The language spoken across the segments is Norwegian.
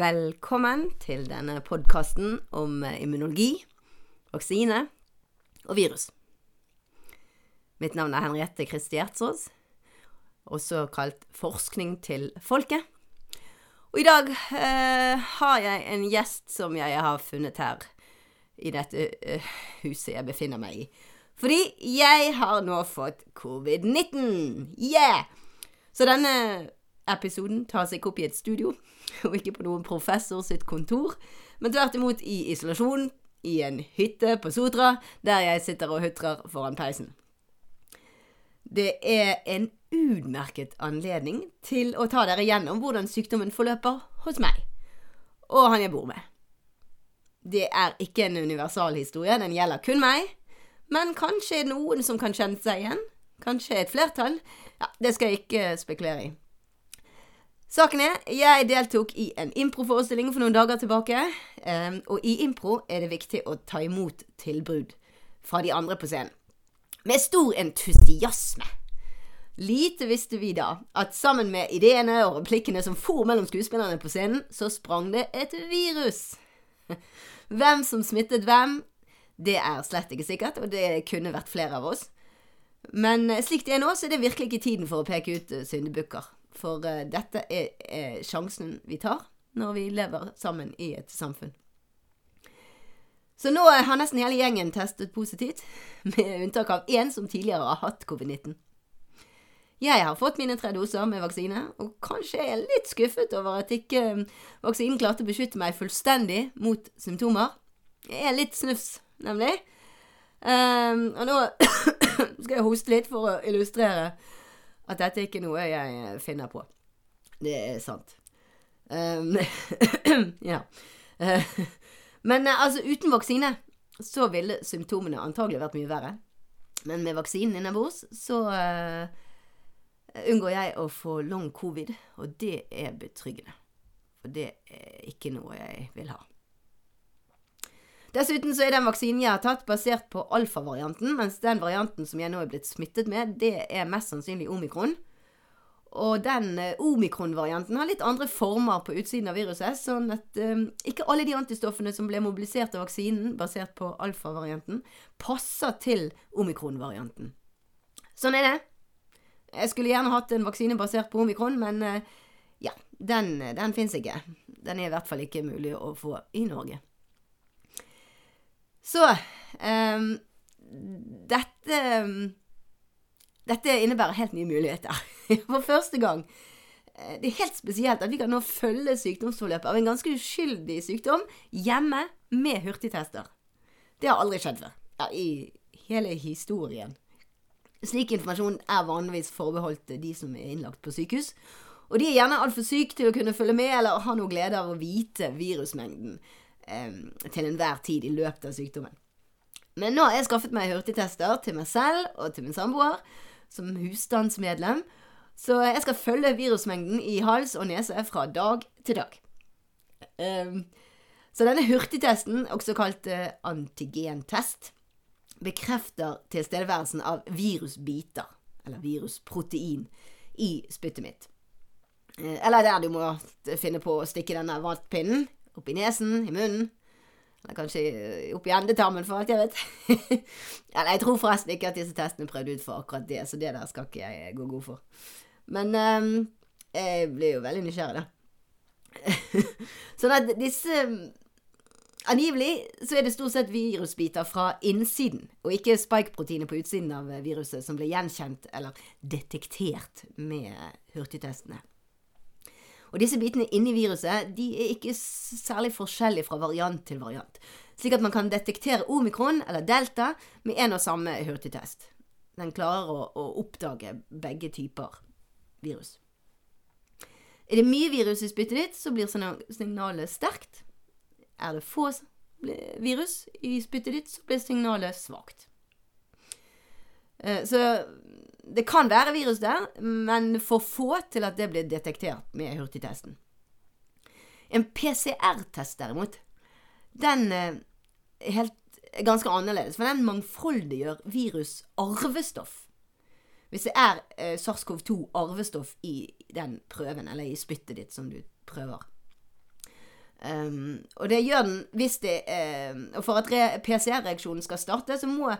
Velkommen til denne podkasten om eh, immunologi, vaksine og virus. Mitt navn er Henriette Kristi Gjertsås, også kalt Forskning til folket. Og i dag eh, har jeg en gjest som jeg har funnet her i dette eh, huset jeg befinner meg i. Fordi jeg har nå fått covid-19! Yeah! Så denne episoden tas ikke opp i et studio, og ikke på noen professor sitt kontor, men tvert imot i isolasjon i en hytte på Sotra, der jeg sitter og hutrer foran peisen. Det er en utmerket anledning til å ta dere gjennom hvordan sykdommen forløper hos meg, og han jeg bor med. Det er ikke en universalhistorie, den gjelder kun meg, men kanskje er det noen som kan kjenne seg igjen? Kanskje et flertall? Ja, det skal jeg ikke spekulere i. Saken er, jeg deltok i en improforestilling for noen dager tilbake. Um, og i impro er det viktig å ta imot tilbud fra de andre på scenen. Med stor entusiasme. Lite visste vi da at sammen med ideene og replikkene som for mellom skuespillerne på scenen, så sprang det et virus. Hvem som smittet hvem, det er slett ikke sikkert, og det kunne vært flere av oss. Men slik det er nå, så er det virkelig ikke tiden for å peke ut syndebukker. For uh, dette er, er, sjansen vi tar når vi lever sammen i et samfunn. Så nå har nesten hele gjengen testet positivt, med unntak av én som tidligere har hatt covid-19. Jeg har fått mine tre doser med vaksine, og kanskje er jeg litt skuffet over at ikke eh, vaksinen klarte å beskytte meg fullstendig mot symptomer. Jeg er litt snufs, nemlig. Um, og nå skal jeg hoste litt for å illustrere at dette ikke er noe jeg eh, finner på. Det er sant. Um, ja. Uh, men uh, altså, uten vaksine så ville symptomene antagelig vært mye verre. Men med vaksinen innabords så uh, unngår jeg å få long covid, og det er betryggende. For det er ikke noe jeg vil ha. Dessuten så er den vaksinen jeg har tatt, basert på alfavarianten, mens den varianten som jeg nå er blitt smittet med, det er mest sannsynlig omikron. Og den uh, omikron-varianten har litt andre former på utsiden av viruset, sånn at um, ikke alle de antistoffene som ble mobilisert av vaksinen basert på alfavarianten, passer til omikron-varianten. Sånn er det. Jeg skulle gjerne hatt en vaksine basert på omikron, men uh, ja, den, den fins ikke. Den er i hvert fall ikke mulig å få i Norge. Så um, dette Dette innebærer helt nye muligheter. For første gang. Eh, det er helt spesielt at vi kan nå følge sykdomsforløpet av en ganske uskyldig sykdom hjemme med hurtigtester. Det har aldri skjedd før. Ja, I hele historien. Slik informasjon er vanligvis forbeholdt de som er innlagt på sykehus. Og de er gjerne altfor syke til å kunne følge med eller ha noe glede av å vite virusmengden til enhver tid i løpet av sykdommen. Men nå har jeg skaffet meg hurtigtester til meg selv og til min samboer som husstandsmedlem, så jeg skal følge virusmengden i hals og nese fra dag til dag. Så denne hurtigtesten, også kalt uh, antigentest, bekrefter tilstedeværelsen av virusbiter, eller virusprotein, i spyttet mitt. Uh, eller der du må finne på å stikke denne vattpinnen opp i nesen, i munnen. Eller kanskje opp i endetarmen, for alt jeg vet. Eller jeg tror forresten ikke at disse testene er prøvd ut for akkurat det, så det der skal ikke jeg gå god for. Men um, jeg blir jo veldig nysgjerrig, da. sånn at disse Angivelig så er det stort sett virusbiter fra innsiden, og ikke spike-proteinet på utsiden av viruset som ble gjenkjent eller detektert med hurtigtestene. Og disse bitene inni viruset de er ikke særlig forskjellige fra variant til variant, slik at man kan detektere omikron eller delta med en og samme hurtigtest. Den klarer å, å oppdage begge typer virus. Er det mye virus i spyttet ditt, så blir signalet sterkt. Er det få virus i spyttet ditt, så blir signalet svakt. Eh, så det kan være virus der, men for få til at det blir detektert med hurtigtesten. En PCR-test, derimot, den eh, er helt, ganske annerledes, for den mangfoldiggjør virus arvestoff. Hvis det er eh, SARS-CoV-2 arvestoff i den prøven, eller i spyttet ditt som du prøver. Um, og det gjør den hvis det eh, Og for at PCR-reaksjonen skal starte, så må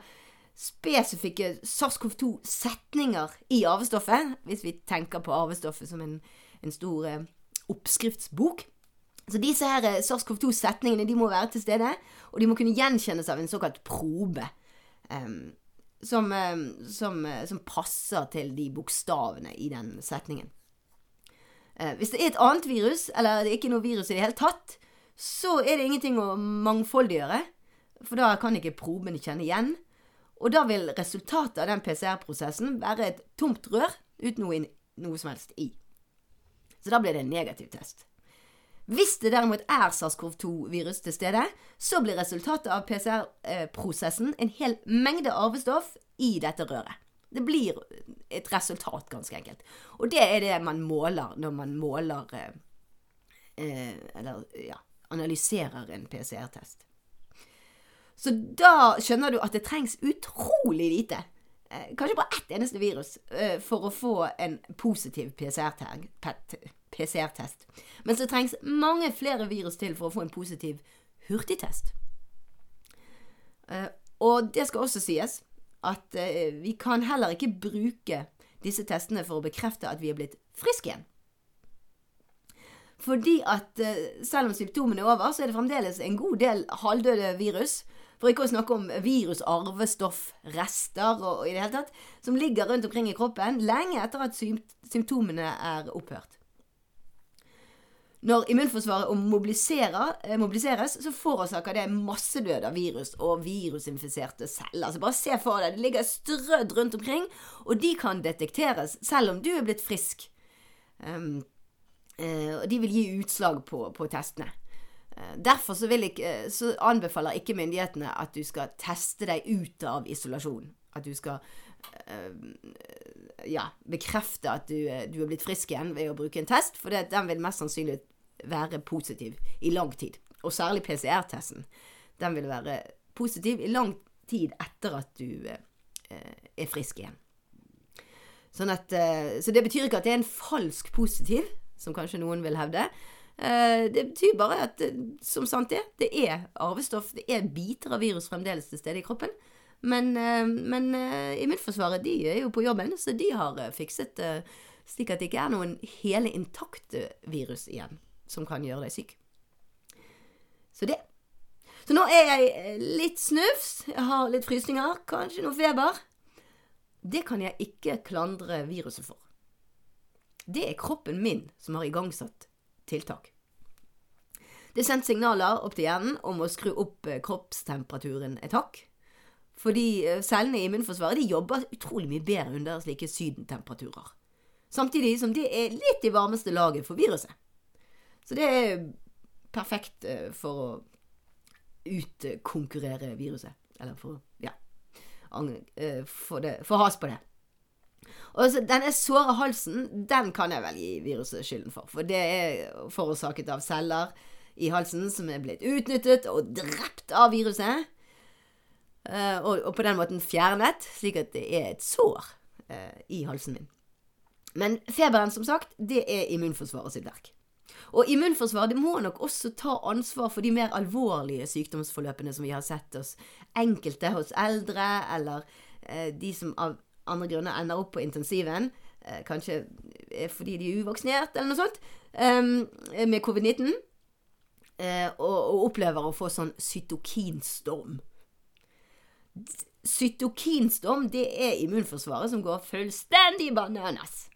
spesifikke SARS-CoV-2-setninger i arvestoffet, hvis vi tenker på arvestoffet som en, en stor uh, oppskriftsbok Så disse her uh, SARS-CoV-2-setningene de må være til stede, og de må kunne gjenkjennes av en såkalt probe. Um, som, som, som, passer til de bokstavene i den setningen. Eh, hvis det er et annet virus, eller det er ikke noe virus i det hele tatt, så er det ingenting å mangfoldiggjøre, for da kan ikke proben kjenne igjen. Og da vil resultatet av den PCR-prosessen være et tomt rør uten noe, noe, som helst i. Så da blir det en negativ test. Hvis det derimot er SARS-CoV-2-virus til stede, så blir resultatet av PCR-prosessen en hel mengde arvestoff i dette røret. Det blir et resultat, ganske enkelt. Og det er det man måler når man måler eh, eh Eller ja, analyserer en PCR-test. Så da skjønner du at det trengs utrolig lite, eh, kanskje bare ett eneste virus, eh, for å få en positiv PCR-test. PCR Mens det trengs mange flere virus til for å få en positiv hurtigtest. Eh, og det skal også sies at vi kan heller ikke bruke disse testene for å bekrefte at vi er blitt friske igjen. Fordi at selv om symptomene er over, så er det fremdeles en god del halvdøde virus. For ikke å snakke om virus, rester og, og i det hele tatt, som ligger rundt omkring i kroppen lenge etter at symptomene er opphørt. Når immunforsvaret eh, mobiliseres, så forårsaker det massedød av virus og virusinfiserte celler. Så bare se for deg, det ligger strødd rundt omkring, og de kan detekteres selv om du er blitt frisk. Um, og de vil gi utslag på, på testene. Uh, derfor så, jeg, så, anbefaler ikke myndighetene at du skal teste deg ut av isolasjon. At du skal uh, ja, bekrefte at du, du, er blitt frisk igjen ved å bruke en test, for det, den vil mest sannsynlig være positiv i lang tid. Og særlig PCR-testen. Den vil være positiv i lang tid etter at du eh, er frisk igjen. Sånn at, eh, så det betyr ikke at det er en falsk positiv, som kanskje noen vil hevde. Eh, det betyr bare at, eh, som sant er, det er arvestoff, det er biter av virus fremdeles til stede i kroppen. Men, eh, men immunforsvaret de er jo på jobben, så de har fikset slik at det ikke er noen hele intakte virus igjen som kan gjøre deg syk. Så det. Så nå er jeg litt snufs, jeg har litt frysninger, kanskje noe feber. Det kan jeg ikke klandre viruset for. Det er kroppen min som har igangsatt tiltak. Det er sendt signaler opp til hjernen om å skru opp eh, kroppstemperaturen et hakk. Fordi eh, cellene i immunforsvaret de jobber utrolig mye bedre under slike sydentemperaturer. Samtidig som det er litt i varmeste laget for viruset. Så det er perfekt eh, for å utkonkurrere viruset. Eller for ja, få has på det. Og så, Denne såre halsen, den kan jeg vel gi viruset skylden for. For det er forårsaket av celler i halsen som er blitt utnyttet og drept av viruset. Uh, og, og, på den måten fjernet, slik at det er et sår uh, i halsen min. Men feberen, som sagt, det er immunforsvaret sitt verk. Og immunforsvaret må nok også ta ansvar for de mer alvorlige sykdomsforløpene som vi har sett hos enkelte hos eldre, eller uh, de som av andre grunner ender opp på intensiven. Eh, kanskje fordi de er uvaksinert, eller noe sånt, eh, med covid-19. Eh, og, og, opplever å få sånn cytokinstorm. Cytokinstorm, det er immunforsvaret som går fullstendig bananas.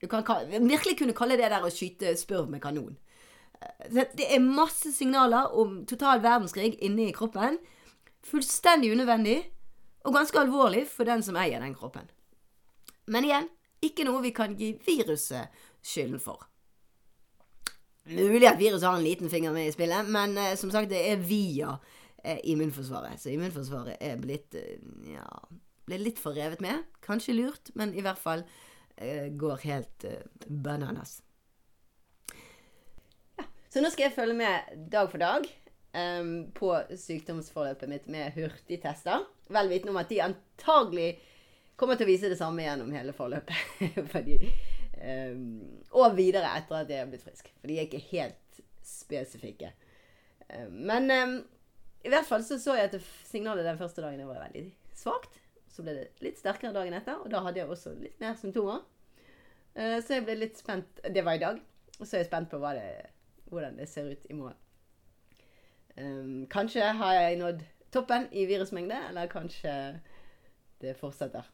Du kan virkelig kunne kalle det der å skyte spurv med kanon. Eh, det er masse signaler om total verdenskrig inni kroppen. Fullstendig unødvendig, og ganske alvorlig for den som eier den kroppen. Men igjen, ikke noe vi kan gi viruset skylden for. Mulig at viruset har en liten finger med i spillet, men eh, som sagt, det er via eh, immunforsvaret. Så immunforsvaret er blitt eh, ja, ble litt for revet med. Kanskje lurt, men i hvert fall Eh, går helt uh, bananas. Ja, så nå skal jeg følge med dag for dag um, på sykdomsforløpet mitt med hurtigtester. Vel vitende om at de antagelig kommer til å vise det samme gjennom hele forløpet. Fordi, um, og videre etter at jeg er blitt frisk. For de er ikke helt spesifikke. Um, Men um, i hvert fall så så jeg at signalet den første dagen var veldig svakt. Så ble det litt sterkere dagen etter, og da hadde jeg også litt mer symptomer. Uh, Så jeg ble litt spent Det var i dag. Og så er jeg spent på det, hvordan det ser ut i morgen. Kanskje har jeg nådd toppen i virusmengde, eller kanskje det fortsetter.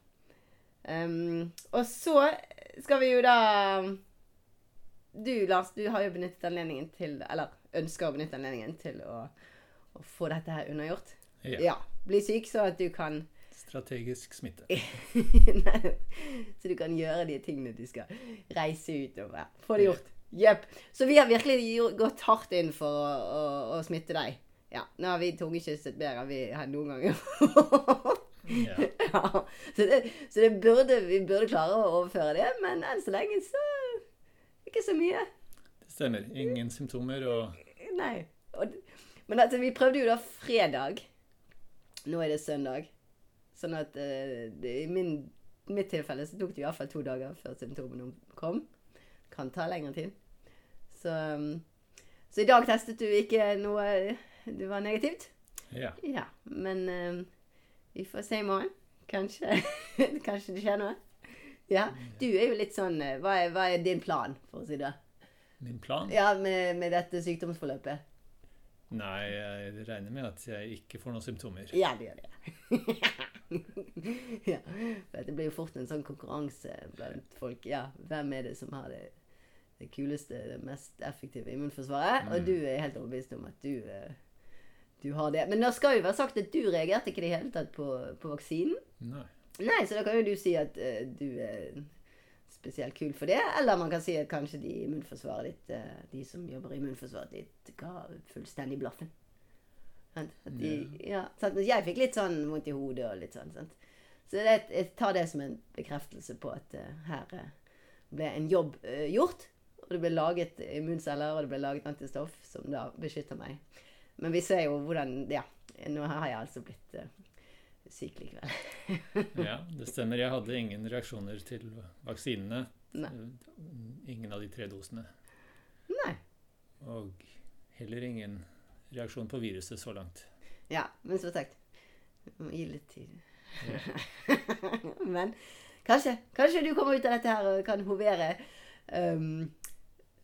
Um, og så skal vi jo da Du, Lars, du har jo benyttet anledningen til Eller ønsker å benytte anledningen til å, å få dette her unnagjort. Ja. Ja. Bli syk, så at du kan Strategisk smitte. Så du kan gjøre de tingene du skal reise ut og få det gjort. Jepp. Så vi har virkelig gått hardt inn for å, å, å smitte deg. Ja, Nå har vi tungekysset bedre enn vi har noen ganger. Ja. ja, så det, så det burde, vi burde klare å overføre det, men enn så lenge så ikke så mye. Det stemmer. Ingen symptomer og Nei. Og, men altså, vi prøvde jo da fredag. Nå er det søndag. Sånn at uh, det, i min, mitt tilfelle så tok det iallfall to dager før symptomene kom. Kan ta lengre tid. Så, um, så i dag testet du ikke noe Det var negativt? Ja. Ja. Men um, vi får se i morgen. Kanskje, kanskje det skjer noe. Ja. Du er jo litt sånn eh, hva er, hva er din plan, for å si det? Min plan? Ja, med, med dette sykdomsforløpet? Nei, jeg regner med at jeg ikke får noen symptomer. Ja, det gjør det. ja. Det blir jo fort en sånn konkurranse blant folk. Ja, hvem er det som har det, det kuleste, det mest effektive immunforsvaret? Og Mm. du er helt overbevist om at du, eh, du har det. Men det skal jo være sagt at du reagerte ikke i det hele tatt på, på vaksinen. Nei. Nei, så da kan jo du si at uh, du er spesielt kul for det. Eller man kan si at kanskje de i immunforsvaret ditt, uh, de som jobber i immunforsvaret ditt, ga fullstendig blaffen. De, ja. Jeg fikk litt sånn vondt i hodet og litt sånn. Sant? Så det, jeg tar det som en bekreftelse på at uh, her ble en jobb gjort. Og det ble laget immunceller, og det ble laget antistoff som da beskytter meg. Men vi ser jo hvordan Ja, nå har jeg altså blitt eh, syk likevel. Ja, det stemmer. Jeg hadde ingen reaksjoner til vaksinene. Nei. Ingen av de tre dosene. Nei. Og heller ingen reaksjon på viruset så langt. Ja, men som sagt Vi må gi litt tid. Ja. men kanskje, kanskje du kommer ut av dette her og kan hovere um,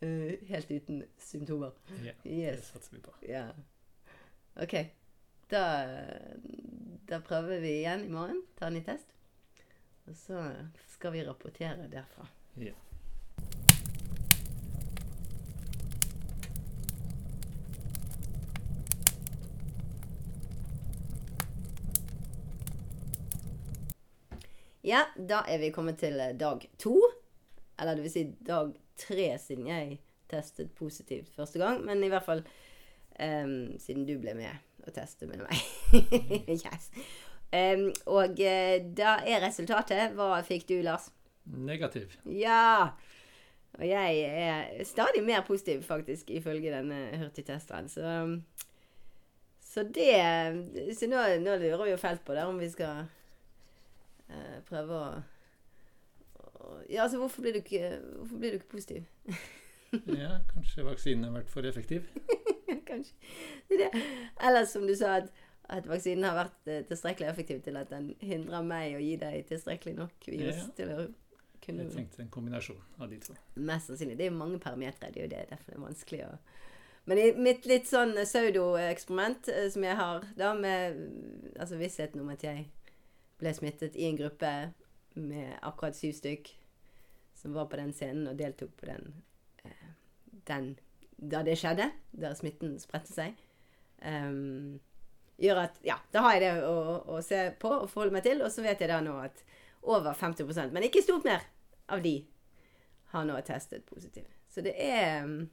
uh, helt uten symptomer. Ja, det satser vi på. Ja. OK. Da, da prøver vi igjen i morgen. Ta en ny test. Og så skal vi rapportere derfra. Ja. Ja, da er vi kommet til eh, dag to. Eller det vil si dag tre, siden jeg testet positivt første gang. Men i hvert fall em, siden du ble med og testet med meg. yes. Um, og eh, da er resultatet Hva fikk du, Lars? Negativ. Ja! Og jeg er stadig mer positiv, faktisk, ifølge denne hurtigtesteren. Så, så det Så nå, nå lurer vi jo felt på det, om vi skal uh, prøve å Ja, altså, hvorfor blir du ikke, blir du ikke positiv? Ja, kanskje vaksinen har vært for effektiv. Kanskje. Det er. Eller som du sa, at, at vaksinen har vært eh, tilstrekkelig effektiv til at den hindrer meg å gi deg tilstrekkelig nok virus Ja. til å kunne Jeg tenkte en kombinasjon av de to. Mest sannsynlig. Det er jo mange parametere. Det er jo det. Derfor det er vanskelig å Men i mitt litt sånn pseudo-eksperiment eh, som jeg har da med altså vissheten om at jeg ble smittet i en gruppe med akkurat syv stykk som var på den scenen og deltok på den, eh, den da det skjedde, da smitten spredte seg, um, gjør at Ja, da har jeg det å, å se på og forholde meg til, og så vet jeg da nå at over 50% men ikke stort mer, av de har nå testet positivt. Så det er mm,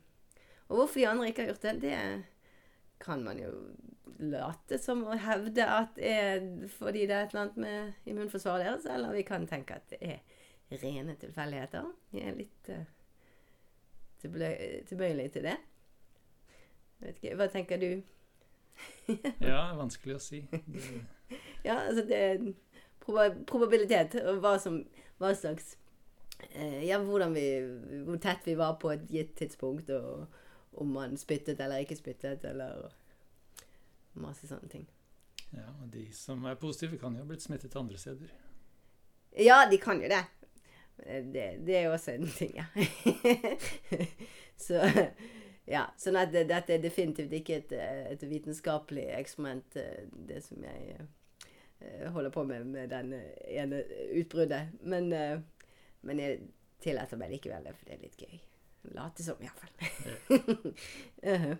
Og hvorfor de andre ikke har gjort det, det kan man jo late som å hevde at er fordi det er et eller annet med immunforsvaret deres, eller vi kan tenke at det er rene tilfeldigheter. Vi er litt uh, tilbøyelig til det. Ikke, Hva tenker du? Ja, vanskelig å si. Ja, altså det er proba probabilitet, og hva som Hva slags eh, Ja, hvordan vi Hvor tett vi var på et gitt tidspunkt, og, om man spyttet eller ikke spyttet, eller masse sånne ting. Ja, og De som er positive, kan jo ha blitt smittet andre steder. Ja, de kan jo det. Det, det er jo også en ting, ja. så ja, sånn at det, dette er definitivt ikke et, et vitenskapelig eksperiment, eh, det som jeg eh, holder på med med den ene utbruddet. Men, eh, men jeg tillater meg likevel det, for det er litt gøy. Late som, iallfall. uh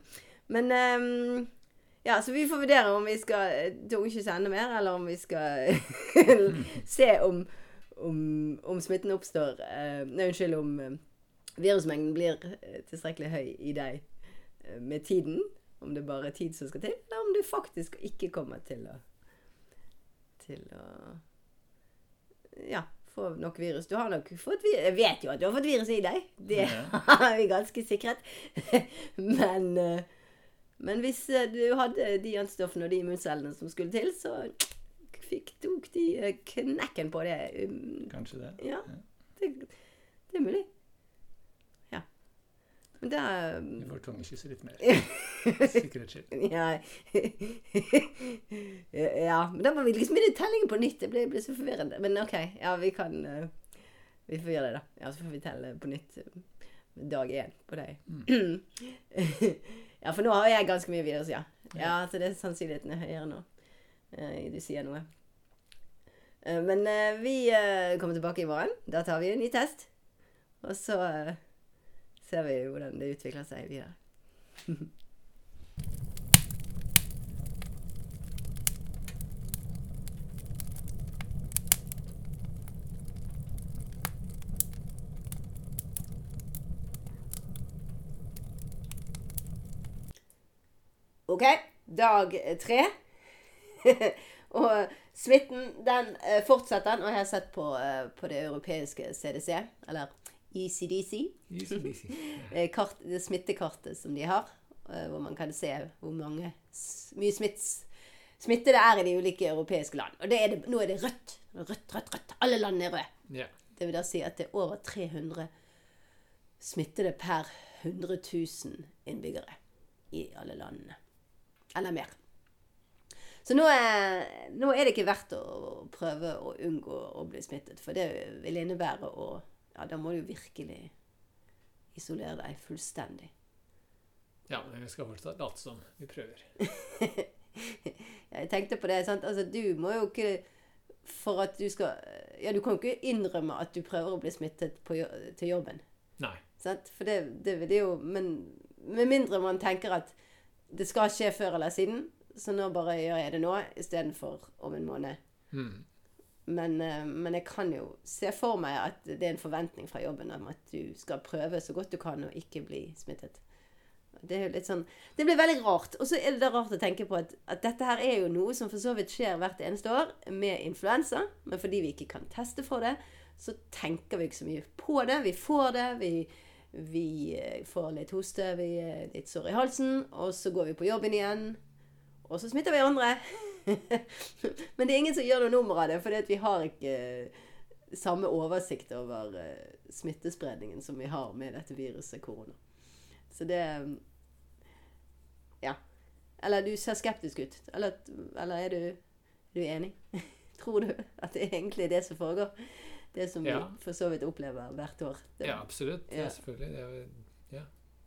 Men um, ja, så vi får vurdere om vi skal tungekysse enda mer, eller om vi skal se om, om, om smitten oppstår uh, Nei, unnskyld, om uh, virusmengden blir uh, tilstrekkelig høy i deg med tiden. Om det bare er tid som skal til, eller om du faktisk ikke kommer til å Til å Ja få nok virus. Du har nok fått virus. Jeg vet jo at du har fått virus i deg. Det har vi ganske sikret. men, eh, men hvis eh, du hadde de antistoffene og de immuncellene som skulle til, så fikk tok de eh, knekken på det. Um, Kanskje det. Ja. Det, det er mulig. Ja. Men da Du får tungekysse litt mer. Sikkerhets skyld. Ja. ja. Men da må vi liksom begynne tellingen på nytt. Det blir, ble, så forvirrende. Men OK. Ja, vi kan uh, Vi får gjøre det, da. Ja, Så får vi telle på nytt uh, dag én på deg. Mm. ja, for nå har jeg ganske mye virus, ja. Ja, Så det er sannsynligheten er høyere nå. Uh, du sier noe. men vi kommer tilbake i morgen. Da tar vi en ny test. Og så ser vi hvordan det utvikler seg videre. OK, dag tre. og smitten den eh, fortsetter. Og jeg har sett på, eh, på det europeiske CDC, eller ECDC. ECDC. Eh, kart, det smittekartet som de har, eh, hvor man kan se hvor mange, mye smitts, smitte det er i de ulike europeiske land. Og er det, nå er det rødt. Rødt, rødt, rødt. Alle landene er røde. Yeah. Det vil da si at det er over 300 smittede per 100 000 innbyggere i alle landene. Eller mer. Så nå er, nå er, det ikke verdt å prøve å unngå å bli smittet, for det vil innebære å ja, da må du virkelig isolere deg fullstendig. Ja, men vi skal fortsatt late som vi prøver. jeg tenkte på det. sant? Altså, du må jo ikke For at du skal Ja, du kan jo ikke innrømme at du prøver å bli smittet på, til jobben. Nei. Sant? For det, det vil det jo Men med mindre man tenker at det skal skje før eller siden, så nå bare gjør jeg det nå istedenfor om en måned. Mm. Men, eh, men, jeg kan jo se for meg at det er en forventning fra jobben om at du skal prøve så godt du kan og ikke bli smittet. Det er jo litt sånn Det blir veldig rart. Og så er det da rart å tenke på at, at, dette her er jo noe som for så vidt skjer hvert eneste år med influensa. Men fordi vi ikke kan teste for det, så tenker vi ikke så mye på det. Vi får det. Vi, vi eh, får litt hoste, vi er litt sår i halsen. Og så går vi på jobben igjen. Og så smitter vi andre. Men det er ingen som gjør noe nummer av det, for vi har ikke eh, samme oversikt over uh, smittespredningen som vi har med dette viruset korona. Så det Ja. Eller du ser skeptisk ut. Eller, eller er, du, er, du, enig? Tror du at det er egentlig det som foregår? Det som ja. vi for så vidt opplever hvert år. Det, ja, absolutt. Ja. selvfølgelig. Det er, ja.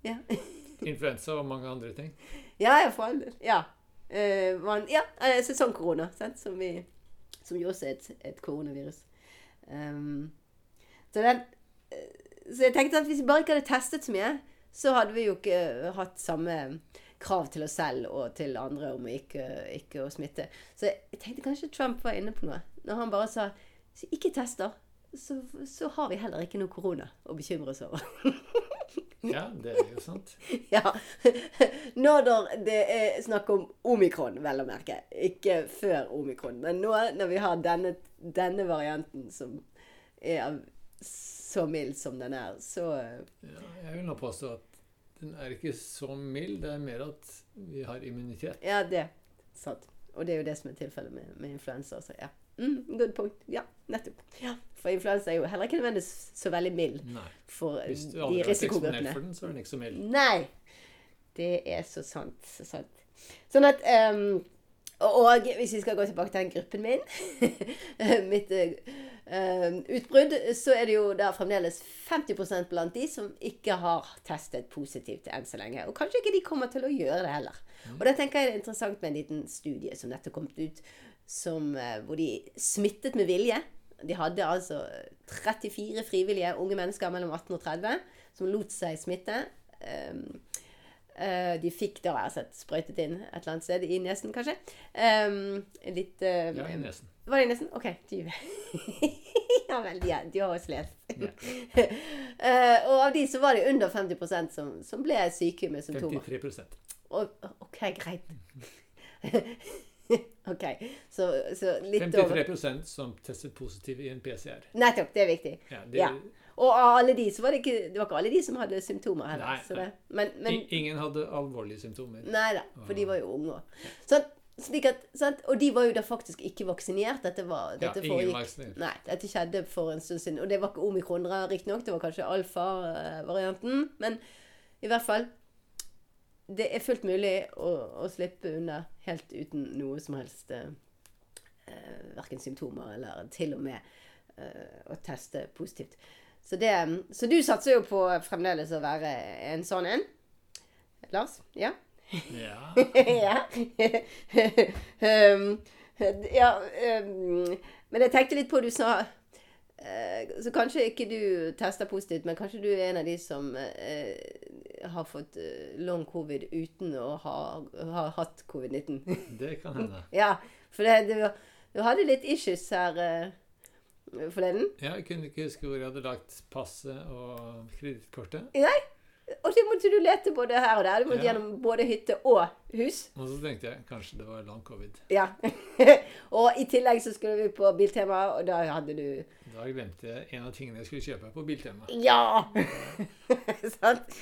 ja. Influensa og mange andre ting. Ja, for all del. Ja. Uh, man, ja, uh, sesongkorona? Som, som jo også er et, koronavirus. Um, så, den, uh, så jeg tenkte at hvis vi bare ikke hadde testet så mye, så hadde vi jo ikke hatt samme krav til oss selv og til andre om ikke, ikke å smitte. Så jeg tenkte kanskje Trump var inne på noe. Når han bare sa 'ikke test', tester, så, så har vi heller ikke noe korona å bekymre oss over. Ja, det er jo sant. ja. Når det er snakk om omikron, vel å merke. Ikke før omikron. Men nå når vi har denne, denne varianten som er så mild som den er, så ja, Jeg vil nå påstå at den er ikke så mild. Det er mer at vi har immunitet. Ja, det sant. Og det er jo det som er tilfellet med, med influensa. Så ja. Mm, good point. Ja, nettopp. Ja. For influensa er jo heller ikke nødvendigvis så veldig mild Nei. for Hvis du de risikogruppene. for den, så er den ikke så mild. Nei. Det er så sant. Så sant. Sånn at um, Og hvis vi skal gå tilbake til den gruppen min Mitt uh, utbrudd, så er det jo der fremdeles 50% blant de som ikke har testet positivt enn så lenge. Og kanskje ikke de kommer til å gjøre det heller. Og da tenker jeg det er interessant med en liten studie som nettopp kom ut, som, eh, hvor de smittet med vilje. De hadde altså 34 frivillige unge mennesker mellom 18 og 30 som lot seg smitte. Um, uh, de fikk da altså sprøytet inn et eller annet sted i nesen, kanskje. Um, litt uh, Ja, i nesen. Var det i nesen? OK. Du. ja vel, ja, de har også lest. Eh, og av de så var det under 50% som, som ble syke med symptomer. 53 Og, OK, greit. OK. Så, så litt over som testet positiv i en PCR. Nettopp. Det er viktig. Ja, det, Ja. Og alle de så var det ikke Det var ikke alle de som hadde symptomer heller. Nei, så det, men, men Ingen hadde alvorlige symptomer. Nei da, for de var jo unge. Sånn, slik at, sant? Og de var jo da faktisk ikke vaksinert. Dette, var, Ja, ingen vaksinert. Nei, dette skjedde for en stund siden. Og det var ikke omikron, riktignok. Det var kanskje alfa-varianten. Men i hvert fall Det er fullt mulig å, å slippe unna helt uten noe som helst eh, eh, Verken symptomer eller til og med eh, å teste positivt. Så, det, så du satser jo på fremdeles å være en sånn en. Lars? Ja? Ja. ja. um, ja um, men jeg tenkte litt på du sa Så kanskje ikke du tester positivt, men kanskje du er en av de som eh, har fått eh, long covid uten å ha, ha hatt covid-19. Det kan hende. ja, for det, du, du hadde litt issues her eh, forleden. Ja, jeg kunne ikke huske hvor jeg hadde lagt passet og kredittkortet. Og så måtte du lete både her og der. Du måtte Ja. gjennom både hytte og hus. Og så tenkte jeg kanskje det var lang covid. Ja. og i tillegg så skulle vi på Biltema, og da hadde du Da glemte jeg en av tingene jeg skulle kjøpe på Biltema. Ja! Sant?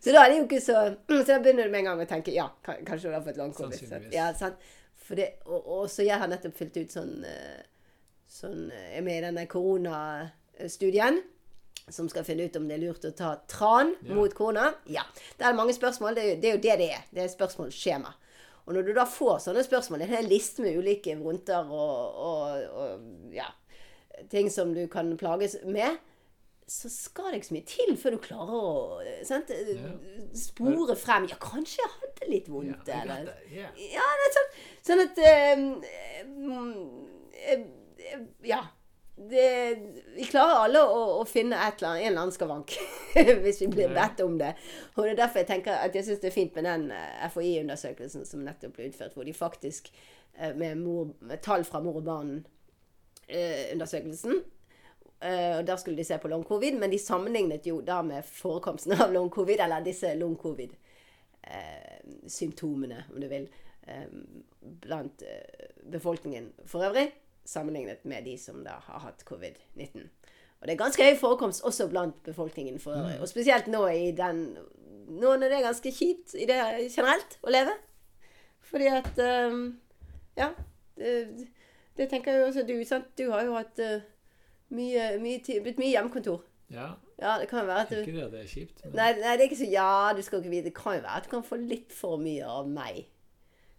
Så da er det jo ikke så Så da begynner du med en gang å tenke ja, kanskje du har fått lang covid. Sannsynligvis. Ja, sant? Det, og, og så jeg har nettopp fylt ut sånn eh, Sånn eh, Jeg er med i denne koronastudien. Som skal finne ut om det er lurt å ta tran Ja. mot kona. Ja. Det er mange spørsmål. Det er, jo, det er jo det det er. Det er spørsmålsskjema. Og når du da får sånne spørsmål, det er en liste med ulike vondter og, og, og ja, ting som du kan plages med, så skal det ikke så mye til før du klarer å sant? spore frem Ja, kanskje jeg hadde litt vondt, Ja, eller yeah. Ja. det er sånn, sånn at um, um, um, Ja. Det, vi klarer alle å, å finne eller annet, en eller annen skavank hvis vi blir bedt om det. Og det er derfor jeg tenker at jeg syns det er fint med den eh, FHI-undersøkelsen som nettopp ble utført, hvor de faktisk eh, med, mor, med tall fra mor og barn-undersøkelsen Eh, og Der skulle de se på long covid, men de sammenlignet jo da med forekomsten av long covid, eller disse long covid-symptomene, om du vil, eh, blant befolkningen for øvrig, sammenlignet med de som da har hatt covid-19. Og det er ganske høy forekomst også blant befolkningen for øvrig. Og spesielt nå i den Nå når det er ganske kjipt i det generelt å leve. Fordi at um, Ja. Det, det tenker jeg jo også du. sant? Du har jo hatt uh, mye, mye tid, blitt mye hjemmekontor. ja. Ja, det kan jo være at du Ikke det at det er kjipt. Men Nei, nei, det er ikke så Ja, du skal ikke vite. Det kan jo være at du kan få litt for mye av meg.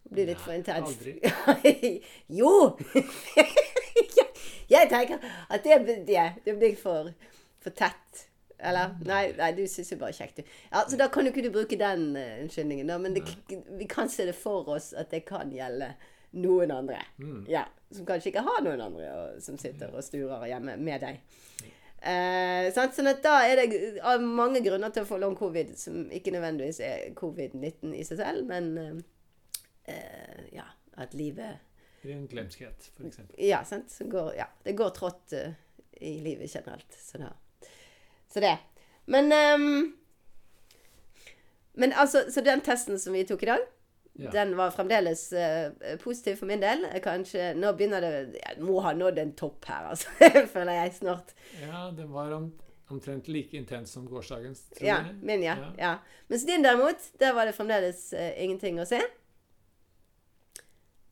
Blir litt for intenst. aldri. jo! jeg tenker at det, det, det blir for, for tett. Eller? Nei, nei du syns jo bare kjekt, du. Ja, så da kan du bruke den uh, unnskyldningen, da. Men det, vi kan se det for oss at det kan gjelde noen andre. Mm. Ja, Som kanskje ikke har noen andre og, som sitter og sturer hjemme med deg. Uh, sånn at da er det av mange grunner til å få long covid, som ikke nødvendigvis er covid-19 i seg selv, men eh, ja, at livet ren glemskhet, f.eks. Ja, sant. Går, ja, det går trått eh, i livet generelt. Så, da. så det. Men um, Men altså, så den testen som vi tok i dag, Ja. den var fremdeles uh, positiv for min del. Kanskje Nå begynner det Jeg må ha nådd en topp her, altså. Føler jeg snart. Ja, den var om, omtrent like intens som gårsdagens, Ja, min, ja. ja. Mens din derimot, der var det fremdeles uh, ingenting å se.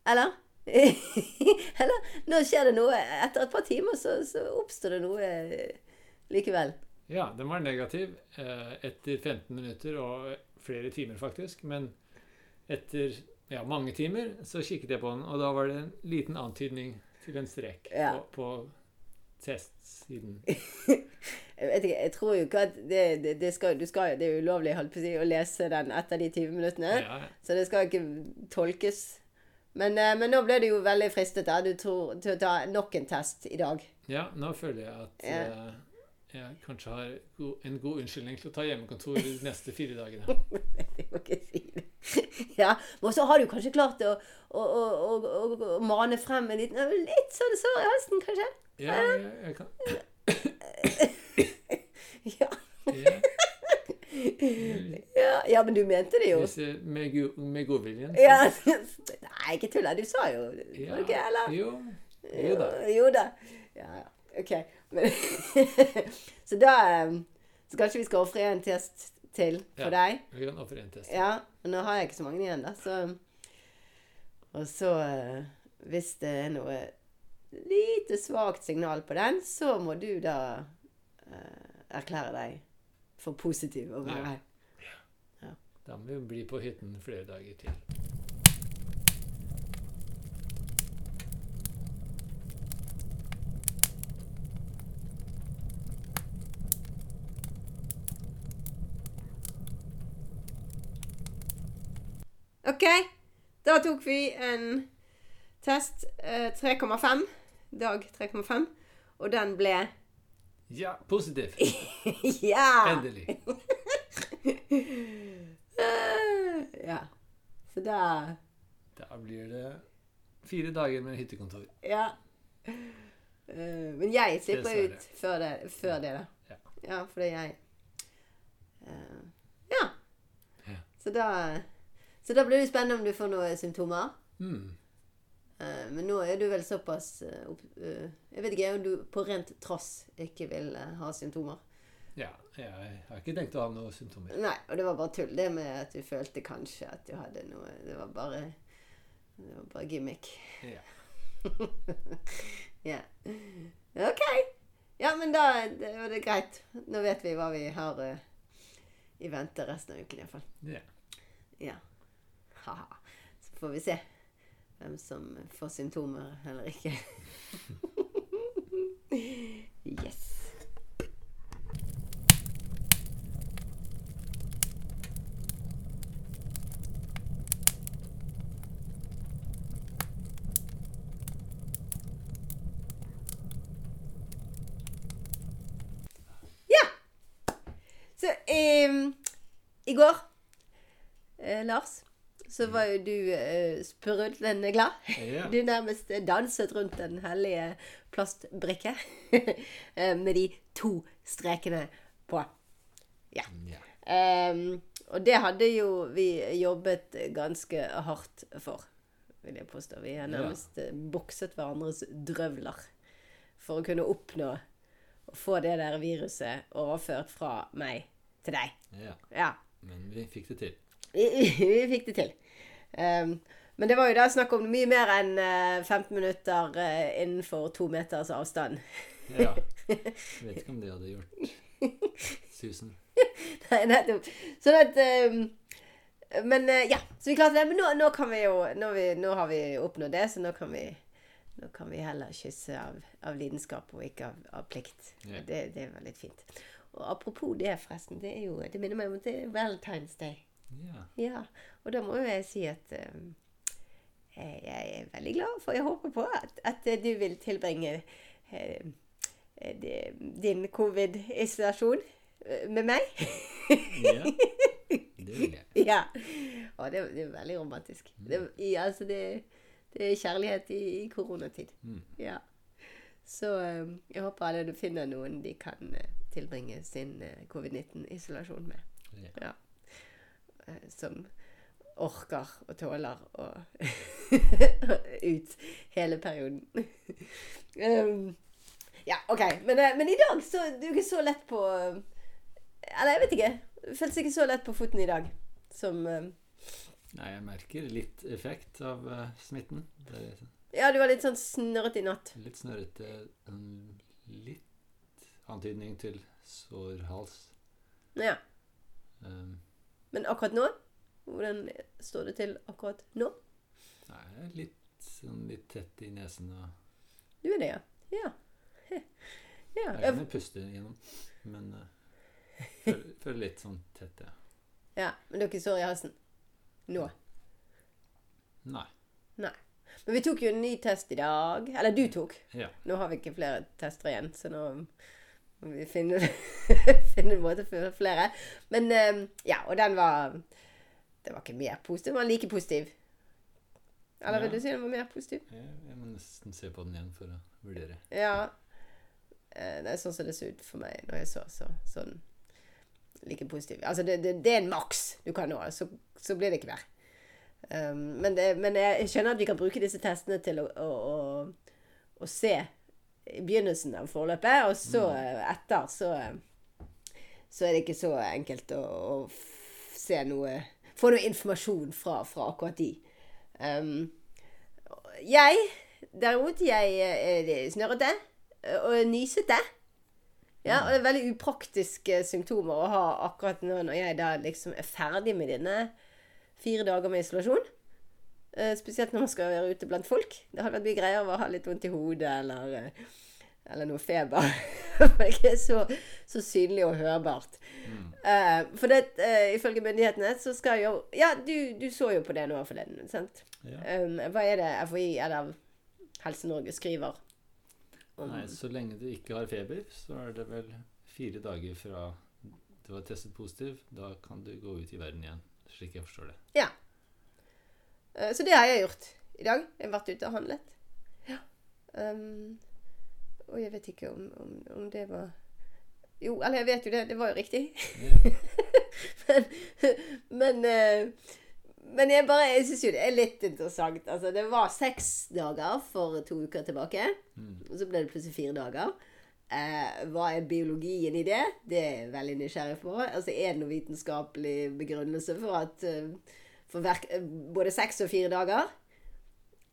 Eller? Eller? Nå skjer det noe. Etter et par timer så, så oppstår det noe eh, likevel. Ja, den var negativ eh, etter 15 minutter, og flere timer, faktisk. Men etter ja, mange timer så kikket jeg på den, og da var det en liten antydning til en strek Ja. på, på testsiden. Jeg vet ikke, jeg tror jo ikke at det, det, det skal, du skal, det er ulovlig å lese den etter de 20 minuttene. Ja, Så det skal ikke tolkes. Men, eh, men nå ble du jo veldig fristet da, du tror, til å ta nok en test i dag. ja, nå føler jeg at Ja. eh, jeg kanskje har go en god unnskyldning til å ta hjemmekontor de neste fire dagene. Ja, Men så har du kanskje klart å, å, å, å mane frem en liten Litt sånn sår i halsen, kanskje? Ja, jeg, jeg kan Ja. ja, Ja, ja men du mente det jo. hvis med, go med godviljen. Ja. Nei, ikke tulla. Du sa jo Ja, okay, eller? Jo, jo da. Jo da. Ja. OK. Men, så da eh, Så kanskje vi skal ofre en test til for Ja. deg. Vi kan ofre en test. Ja, men nå har jeg ikke så mange igjen, da. Så Og så eh, Hvis det er noe lite svakt signal på den, så må du da uh, erklære deg for positiv å være Ja. Da må vi bli på hytten flere dager til. OK. Da tok vi en test eh, 3,5. Dag 3,5. Og den ble Ja, positiv. Ja! Endelig. Ja. Så da Da blir det fire dager med hyttekontor. Ja. Eh, men jeg slipper Dessverre. ut før det, før det da. Ja. Ja, fordi jeg eh, Ja. Ja. Så da Så da blir det spennende om du får noen symptomer. Mm. Eh, men nå er du vel såpass eh, eh, Jeg vet ikke om du på rent trass ikke vil ha symptomer. Ja, jeg har ikke tenkt å ha noen symptomer. Nei, og det var bare tull. Det med at du følte kanskje at du hadde noe Det var bare Det var bare gimmick. Ja. Ja. OK. Ja, men da det var det greit. Nå vet vi hva vi har uh, i vente resten av uken iallfall. Ja. Ja. Haha. Så får vi se hvem som får symptomer eller ikke. yes. I går, eh, Lars, så var jo du eh, sprudlende glad. Ja. Du nærmest danset rundt den hellige plastbrikke eh, med de to strekene på. ja. Em, og det hadde jo vi jobbet ganske hardt for, vil jeg påstå. Vi har nærmest eh, bokset hverandres drøvler for å kunne oppnå å få det der viruset overført fra meg til deg. ja. Ja. Men vi fikk det til. Vi, vi fikk det til. Um, men det var jo da snakk om mye mer enn eh, 15 minutter eh, innenfor to meters avstand. Ja. Jeg vet ikke om det hadde gjort susen. Nei, nettopp. Sånn at um, Men eh, ja, så vi klarte det. Men nå, nå kan vi jo nå, vi, nå har vi oppnådd det, så nå kan vi nå kan vi heller kysse av, av lidenskap og ikke av, av plikt. Yeah. Det, det er veldig fint. Og apropos det, forresten. Det, er jo, det minner meg om at det er Valentine's Day. Ja. Ja, og da må jo jeg si at eh, jeg jeg er veldig glad for Jeg håper på at, at du vil tilbringe eh, det- din covid-isolasjon eh, med meg. ja. Det vil jeg. ja. Og det, det er veldig romantisk. Det, i, altså det, det er kjærlighet i, i koronatid. Mm. Ja. Så eh, jeg håper alle finner noen de kan eh, tilbringe sin eh, covid-19-isolasjon med. Ja. Ja. Eh, Som orker og tåler å ut hele perioden. um, ja, OK. Men, eh, men i dag så Du er ikke så lett på Eller jeg vet ikke. Føles ikke så lett på foten i dag som eh, Nei, jeg merker litt effekt av uh, smitten. Er Ja, du var litt sånn snørrete i natt. litt snørrete. en Litt antydning til sår hals. Ja. Um, Men akkurat nå? Hvordan står det til akkurat nå? Nei, jeg er litt, sånn, litt tett i nesen. og Du er det, ja? Ja. ja. Jeg kan jo puste gjennom, men uh, føler, føler litt sånn tett, ja. ja. Men ikke sår i halsen? Nå? Nei. Nei. Men vi tok jo en ny test i dag. Eller du tok. Ja. Nå har vi ikke flere tester igjen, så nå vi finner, finner en måte for flere. Men eh, ja, og den var Den var ikke mer positiv, den var like positiv. Eller vil Ja. du si den var mer positiv? Jeg, jeg må nesten se på den igjen for å vurdere. Ja. Eh, Det er sånn som det så ut for meg når jeg så, så sånn like positiv. Altså, det, det, det er en maks du kan nå, så, så blir det ikke mer. Um, men, det, men jeg skjønner at vi kan bruke disse testene til å, å, å, å se i begynnelsen av forløpet, og så eh, etter så, eh, så er det ikke så enkelt å, å se noe Få noe informasjon fra, fra akkurat de. Um, jeg, derimot, jeg er snørrete eh, og nysete. Ja, og det er veldig upraktiske symptomer å ha akkurat nå når jeg da liksom er ferdig med dine fire dager med isolasjon. Eh, spesielt når man skal være ute blant folk. Det hadde vært mye greier å ha litt vondt i hodet eller, eh, eller noe feber. For det er ikke så, så synlig og hørbart. Eh, for det, uh, ifølge myndighetene så skal jo Ja, du, du så jo på det nå forleden, sant? Ja. Um, hva er det FHI eller Helse-Norge skriver om Nei, så lenge du ikke har feber, så er det vel fire dager fra du har testet positiv. Da kan du gå ut i verden igjen, slik jeg forstår det. Ja. Eh, Så det har jeg gjort i dag. Jeg har vært ute og handlet. Ja. Um, og jeg vet ikke om, om, om det var Jo, eller jeg vet jo det. Det var jo riktig. Men men, eh, men jeg bare Jeg syns jo det er litt interessant. Altså, det var seks dager for to uker tilbake. Mm. Og så ble det plutselig fire dager. Eh, hva er biologien i det? Det er jeg veldig nysgjerrig på. Altså, Er det noen vitenskapelig begrunnelse for at eh, for hver, både seks og fire dager?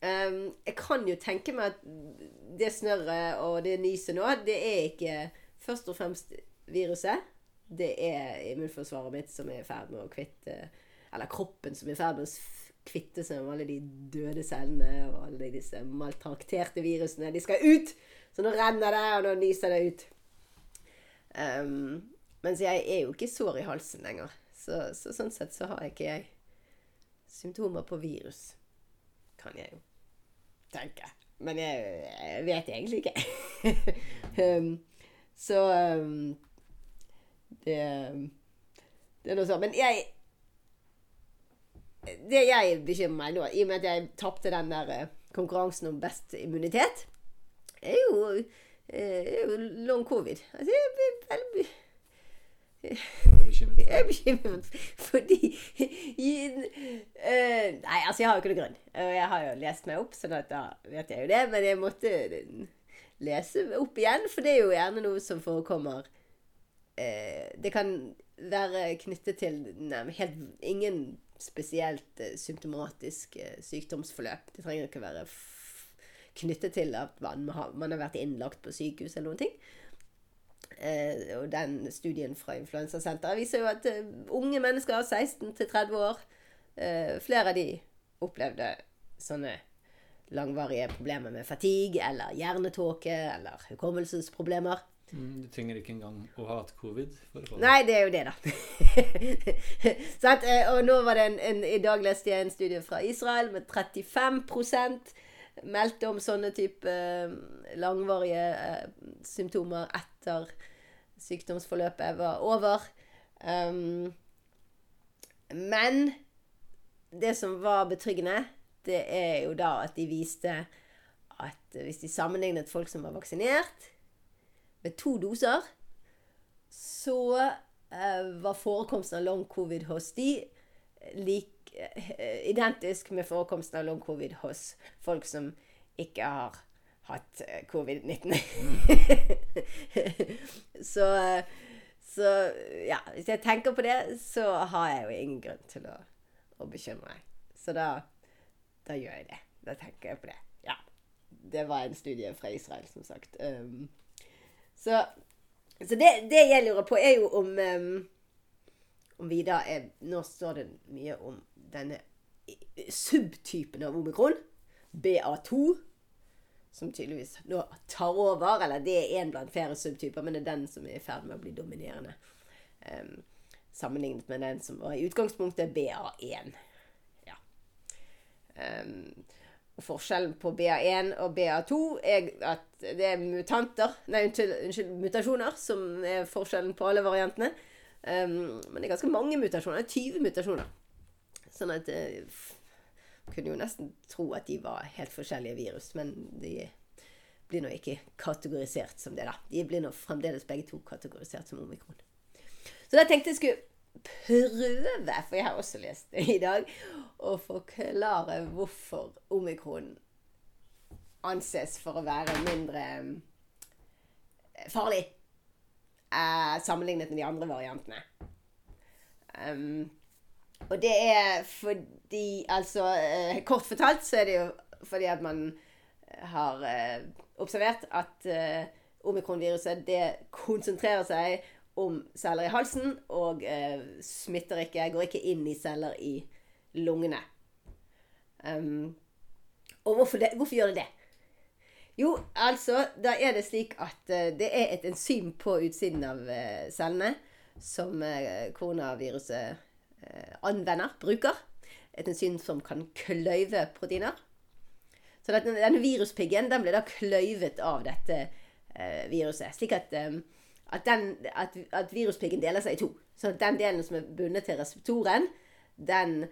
Um, jeg kan jo tenke meg at det snørret og det nyset nå, det er ikke først og fremst viruset. Det er immunforsvaret mitt som er i ferd med å kvitte Eller kroppen som er i ferd med å kvitte seg med alle de døde cellene og alle disse maltrakterte virusene. De skal ut! Så nå renner det, og nå nyser det ut. Um, mens jeg er jo ikke sår i halsen lenger. Så, så sånn sett så har jeg ikke jeg symptomer på virus. Kan jeg jo tenke. Men jeg, jeg vet egentlig ikke. um, så um, det, det er noe sånn. Men jeg Det jeg bekymrer meg nå, i og med at jeg tapte den der eh, konkurransen om best immunitet, er jo, eh, er jo long covid. Altså, jeg blir veldig Er du bekymret for jeg er bekymret fordi eh, Nei, altså, jeg har jo ikke noe grunn. Og jeg har jo lest meg opp, sånn da vet jeg jo det. Men jeg måtte lese opp igjen, for det er jo gjerne noe som forekommer eh, Det kan være knyttet til nei, helt ingen spesielt eh, symptomatisk sykdomsforløp. Det trenger ikke være knyttet til at man man har vært innlagt på sykehus eller noen ting. Eh, og den studien fra Influensasenteret viser jo at eh, unge mennesker, 16 til 30 år, eh, flere av de opplevde sånne langvarige problemer med fatigue eller hjernetåke eller hukommelsesproblemer. Mm, Du trenger ikke engang å ha hatt covid for å få det. Nei, det er jo det, da. at, Eh, og nå var det en, en I dag leste jeg en studie fra Israel med 35 meldte om sånne type eh, langvarige eh, symptomer etter sykdomsforløpet var over. Um, men det som var betryggende, det er jo da at de viste at hvis de sammenlignet folk som var vaksinert med to doser, så eh, var forekomsten av long covid hos de lik, eh, identisk med forekomsten av long covid hos folk som ikke har hatt eh, covid-19. så, eh, så ja, hvis jeg tenker på det, så har jeg jo ingen grunn til å, å bekymre meg. Så da, da gjør jeg det. Da tenker jeg på det. Ja. Det var en studie fra Israel, som sagt. Um, så så det, det jeg lurer på, er jo om um, om vi er Nå står det mye om denne subtypen av omikron, BA2, som tydeligvis nå tar over. Eller det er én blant flere subtyper, men det er den som er i ferd med å bli dominerende. Um, sammenlignet med den som var i utgangspunktet BA1. Ja. Um, og forskjellen på BA1 og BA2 er at det er mutanter Nei, unnskyld, mutasjoner som er forskjellen på alle variantene. Um, men det er ganske mange mutasjoner. 20 mutasjoner. Sånn at uh, kunne jo nesten tro at de var helt forskjellige virus, men de blir nå ikke kategorisert som det, da. De blir nå fremdeles begge to kategorisert som omikron. Så da tenkte jeg skulle prøve, for jeg har også lest det i dag, å forklare hvorfor omikron anses for å være mindre eh, farlig eh, sammenlignet med de andre variantene. Um, og det er fordi Altså, eh, kort fortalt så er det jo fordi at man har eh, observert at eh, omikronviruset det konsentrerer seg om celler i halsen og eh, smitter ikke, går ikke inn i celler i lungene. Um, og hvorfor, det, hvorfor, gjør det det? Jo, altså, da er det slik at uh, det er et enzym på utsiden av uh, cellene som uh, koronaviruset anvender, bruker. Et enzym som kan kløyve proteiner. Så denne, viruspiggen den blir da kløyvet av dette viruset. Slik at at, den, at, at viruspiggen deler seg i to. Så den delen som er bundet til reseptoren, den,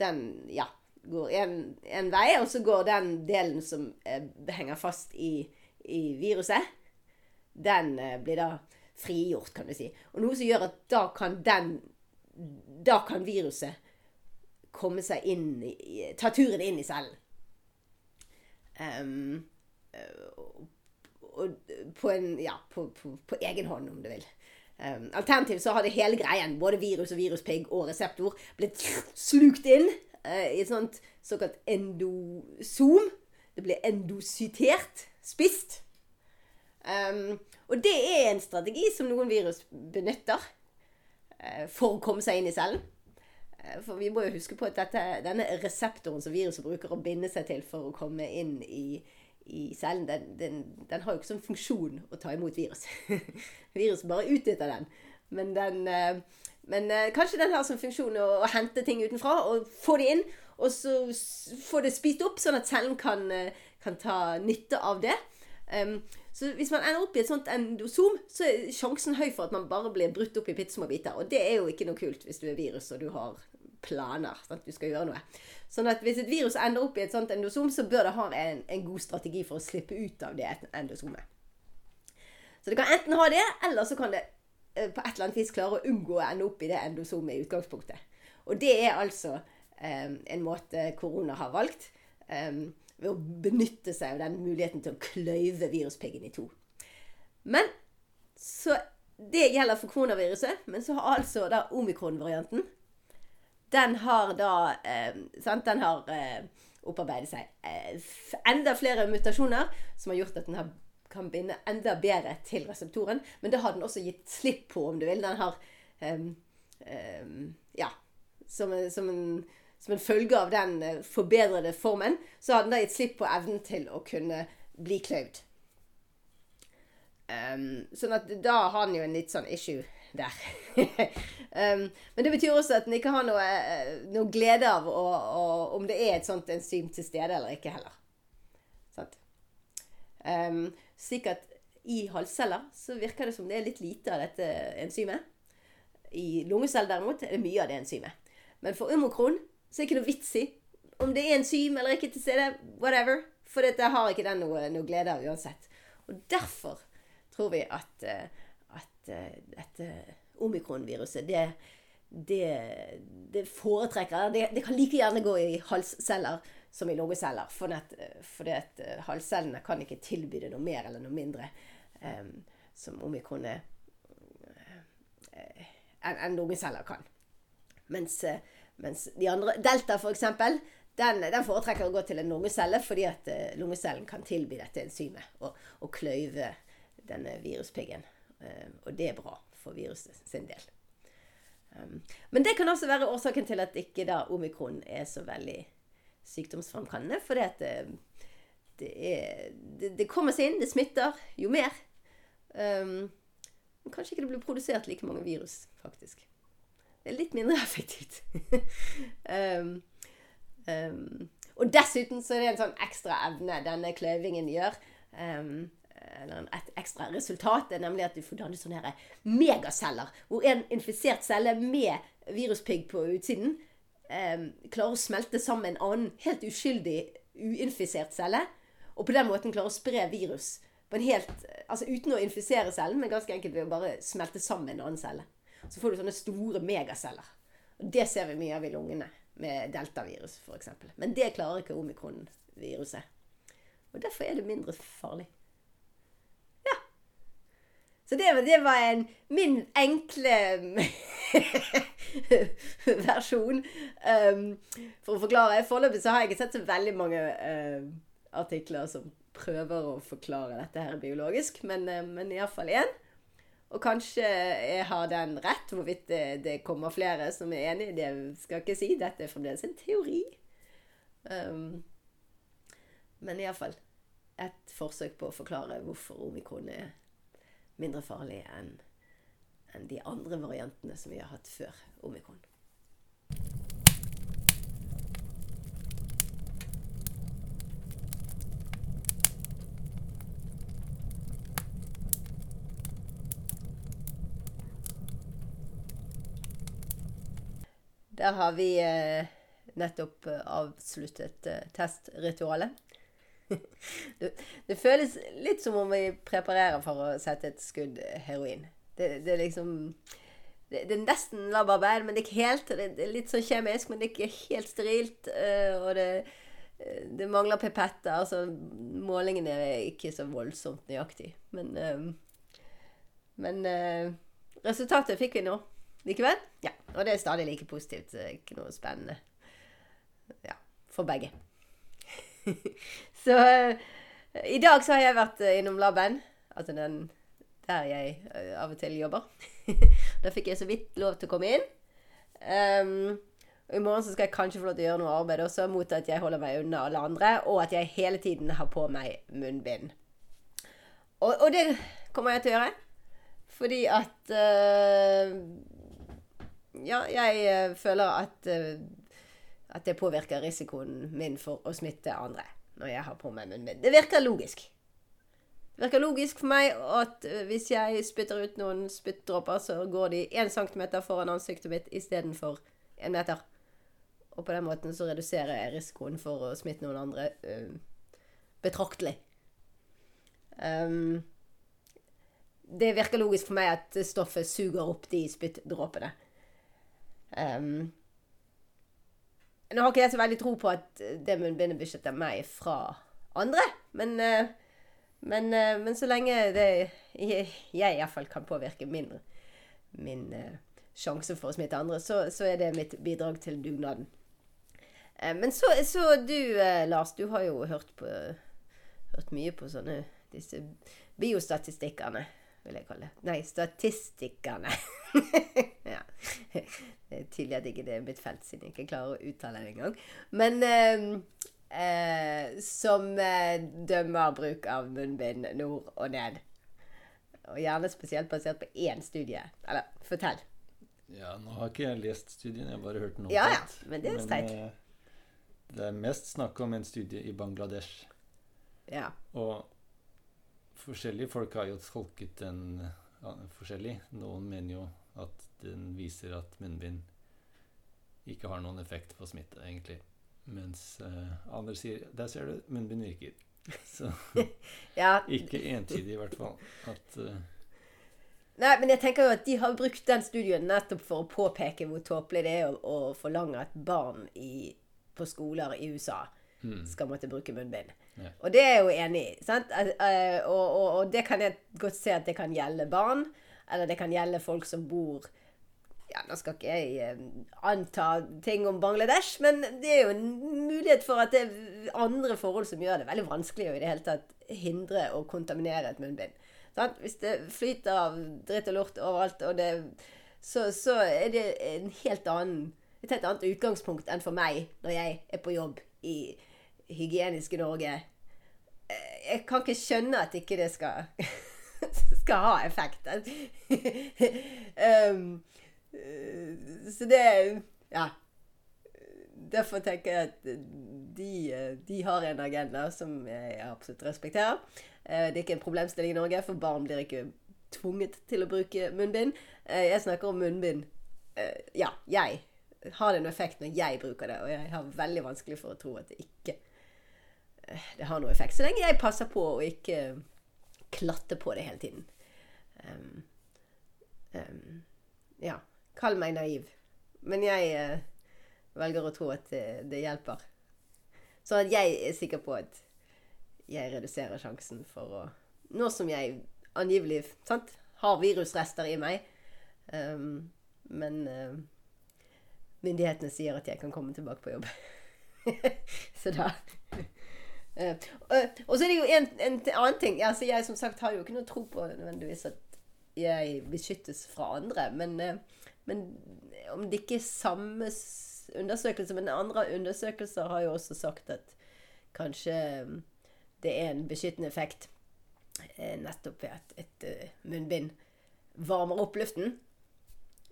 den ja, går en, vei. Og så går den delen som eh, henger fast i, i viruset, den eh, blir da frigjort, kan vi si. Og noe som gjør at da kan den Da kan viruset komme seg inn i Ta turen inn i cellen. Um, på, en, ja, på, på, på, egen hånd, om du vil. Um, alternativt så hadde hele greien, både virus og viruspigg og reseptor, blitt slukt inn i et sånt såkalt endosom. Det blir endosytert. Spist. Um, og det er en strategi som noen virus benytter uh, for å komme seg inn i cellen. Uh, for vi må jo huske på at dette, denne reseptoren som viruset bruker å binde seg til for å komme inn i, i cellen, den, den, den, har jo ikke sånn funksjon å ta imot virus. Viruset bare utnytter den. Men, den, eh, men eh, kanskje den har som funksjon å, å, hente ting utenfra og få det inn. Og så få det spist opp, sånn at cellen kan, eh, kan ta nytte av det. Um, så hvis man ender opp i et sånt endosom, så er sjansen høy for at man bare blir brutt opp i bitte små biter. Og det er jo ikke noe kult hvis du er virus og du har planer. Sant? Du skal gjøre noe. Sånn at hvis et virus ender opp i et sånt endosom, så bør det ha en, en god strategi for å slippe ut av det endosomet. Så det kan enten ha det, eller så kan det på et eller annet vis klare å unngå å ende opp i det endosomet i utgangspunktet. Og det er altså eh, en måte korona har valgt. Eh, ved å benytte seg av den muligheten til å kløyve viruspiggen i to. Men så Det gjelder for koronaviruset, men så har altså da omikron-varianten den har da eh, sant? Den har eh, opparbeidet seg eh, enda flere mutasjoner som har gjort at den har, kan binde enda bedre til reseptoren. Men det har den også gitt slipp på, om du vil. Den har Ja. Som, som, en, som, en, følge av den eh, forbedrede formen, så har den da gitt slipp på evnen til å kunne bli kløyvd. Um, sånn at da har den jo en litt sånn issue der. um, men det betyr også at den ikke har noe, eh, noe glede av å, å, om det er et sånt enzym til stede eller ikke heller. Um, slik at i halsceller så virker det som det er litt lite av dette enzymet. I lungeceller derimot er det mye av det enzymet. Men for omokron så er det ikke noe vits i om det er enzym eller ikke til stede. Whatever. For dette har ikke den noe, noe glede av uansett. Og derfor tror vi at uh, at uh, dette omikronviruset, det, det, det foretrekker det, det, kan like gjerne gå i halsceller som i lungeceller. For at uh, halscellene kan ikke tilby det noe mer eller noe mindre um, som omikron er uh, enn lungeceller kan. Mens, mens, de andre Delta, for eksempel, den, den, foretrekker å gå til en lungecelle fordi at lungecellen kan tilby dette enzymet og, og kløyve denne viruspiggen. Eh, og det er bra for viruset sin del. Um, men det kan også være årsaken til at ikke da omikron er så veldig sykdomsfremkallende. Fordi at det, det, er, det, det kommer seg inn, det smitter jo mer. Um, men kanskje ikke det blir produsert like mange virus, faktisk. Det er litt mindre effektivt. um, um, og dessuten så er det en sånn ekstra evne denne kløyvingen gjør. Eller et ekstra resultat er nemlig at du får danne sånne megaceller. Hvor en infisert celle med viruspigg på utsiden um, klarer å smelte sammen en annen helt uskyldig uinfisert celle. Og på den måten klarer å spre virus helt, altså uten å infisere cellen, men ganske enkelt ved å bare smelte sammen en annen celle. Så får du sånne store megaceller. Og det ser vi mye av i lungene med deltavirus f.eks. Men det klarer ikke omikron-viruset. Og derfor er det mindre farlig. Så det, det var en, min enkle versjon um, for å forklare. Foreløpig har jeg ikke sett så veldig mange uh, artikler som prøver å forklare dette her biologisk, men, uh, men iallfall én. Og kanskje jeg har den rett, hvorvidt det, det kommer flere som er enig. Det skal jeg ikke si. Dette er fremdeles en teori. Um, men iallfall et forsøk på å forklare hvorfor omikron er mindre farlig enn enn de andre variantene som vi har hatt før omikron. Der har vi eh, nettopp eh, avsluttet eh, testritualet. det, det, føles litt som om vi preparerer for å sette et skudd heroin. Det, det er liksom det, det, er nesten labarbeid, men det er ikke helt. Det, er litt sånn kjemisk, men det er ikke helt sterilt. Uh, og det, det, mangler pipetter. Altså, målingene er ikke så voldsomt nøyaktig. Men, men resultatet fikk vi nå likevel. Ja, og det er stadig like positivt. Ikke noe spennende ja, for begge. så uh, i dag så har jeg vært uh, innom laben. Altså den der jeg uh, av og til jobber. da fikk jeg så vidt lov til å komme inn. Um, I morgen så skal jeg kanskje få lov til å gjøre noe arbeid også, mot at jeg holder meg unna alle andre, og at jeg hele tiden har på meg munnbind. Og, og det kommer jeg til å gjøre. Fordi at ja, jeg uh, føler at, uh, at det påvirker risikoen min for å smitte andre når jeg har på meg munnbind. Det virker logisk. Det virker logisk for meg at uh, hvis jeg spytter ut noen spyttdråper, så går de 1 cm foran ansiktet mitt istedenfor 1 meter. Og på den måten så reduserer jeg risikoen for å smitte noen andre betraktelig. Um, det virker logisk for meg at stoffet suger opp de spyttdråpene. Um, nå har ikke jeg så veldig tro på at det munnbindet beskytter meg fra andre, men, uh, men, uh, men så lenge det jeg iallfall kan påvirke min, min sjanse for å smitte andre, så, så, er det mitt bidrag til dugnaden. men så, så du, Lars, du har jo hørt, på, hørt mye på sånne disse biostatistikkene vil jeg kalle det. Nei, statistikkerne. ja. Det er tydelig at ikke det er mitt felt, siden jeg ikke klarer å uttale det engang. Men eh, eh, som eh, dømmer bruk av munnbind nord og ned. Og gjerne spesielt basert på én studie. Eller fortell. Ja, nå har ikke jeg lest studien, jeg har bare hørt noe. Ja, ja, men det er streit. Eh, det er mest snakk om en studie i Bangladesh. Ja. Og forskjellige folk har jo tolket den ja, forskjellig. Noen mener jo at den viser at munnbind ikke har noen effekt på smitte, egentlig. Mens uh, andre sier Der ser du, munnbind virker. Så ja. ikke entydig, i hvert fall. At uh, Nei, men jeg tenker jo at de har brukt den studien nettopp for å påpeke hvor tåpelig det er å, å forlange at barn i, på skoler i USA mm. skal måtte bruke munnbind. Og det er jeg jo enig i. Sant? Uh, og, og, og, det kan jeg godt se at det kan gjelde barn. Eller det kan gjelde folk som bor ja, Nå skal ikke jeg uh, anta ting om Bangladesh, men det er jo en mulighet for at det er andre forhold som gjør det veldig vanskelig å i det hele tatt hindre å kontaminere et munnbind. Sant? Hvis det flyter av dritt og lort overalt, og det så, så er det en helt annen, et helt annet utgangspunkt enn for meg når jeg er på jobb i hygieniske Norge. Eh, Jeg kan ikke skjønne at ikke det skal, skal ha effekt. um, eh, så det Ja. Derfor tenker jeg at de, eh, de har en agenda som jeg absolutt respekterer. Det er ikke en problemstilling i Norge, for barn blir ikke tvunget til å bruke munnbind. Jeg snakker om munnbind. Ja, jeg har det en effekt når jeg bruker det, og jeg har veldig vanskelig for å tro at det ikke det har noe effekt. Så lenge jeg passer på å ikke klatte på det hele tiden. Um, um, ja. Kall meg naiv. Men jeg uh, velger å tro at det, det hjelper. Så at jeg er sikker på at jeg reduserer sjansen for å Nå som jeg angivelig sant, har virusrester i meg, um, men uh, myndighetene sier at jeg kan komme tilbake på jobb. Så da Eh, og, og så er det jo en, en annen ting. Altså, jeg som sagt har jo ikke noe tro på nødvendigvis at jeg beskyttes fra andre. Men, eh, men om det ikke er samme undersøkelse Men andre undersøkelser har jo også sagt at kanskje eh, det er en beskyttende effekt eh, nettopp ved at et eh, munnbind varmer opp luften.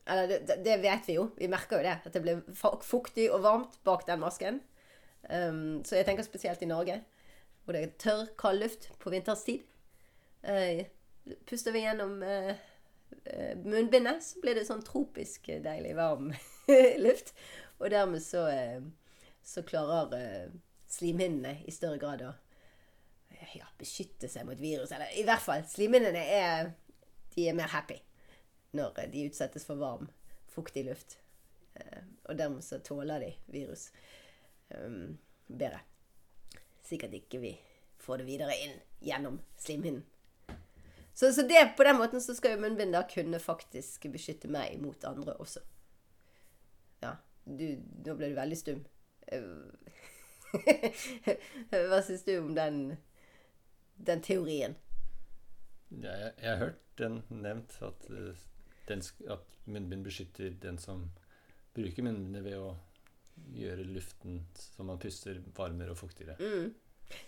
Eller det- det vet vi jo. Vi merker jo det. At det blir fuktig og varmt bak den masken. Um, så jeg tenker spesielt i Norge, hvor det er tørr, kald luft på vinterstid. Eh, puster vi gjennom eh, eh, munnbindet, så blir det sånn tropisk deilig varm luft. Og dermed så, så klarer slimhinnene i større grad å ja, beskytte seg mot virus. Eller i hvert fall, slimhinnene er, er mer happy når de utsettes for varm, fuktig luft. Og dermed så tåler de virus um, bedre. Sikkert ikke vi får det videre inn gjennom slimhinnen. Så, så det, på den måten så skal jo munnbind da kunne faktisk beskytte meg mot andre også. Ja, du, nå ble du veldig stum. Hva syns du om den, den teorien? Jeg, jeg har hørt den nevnt, at, eh, den, at munnbind beskytter den som bruker munnbindet ved å gjøre luften som man puster, varmere og fuktigere. Mm.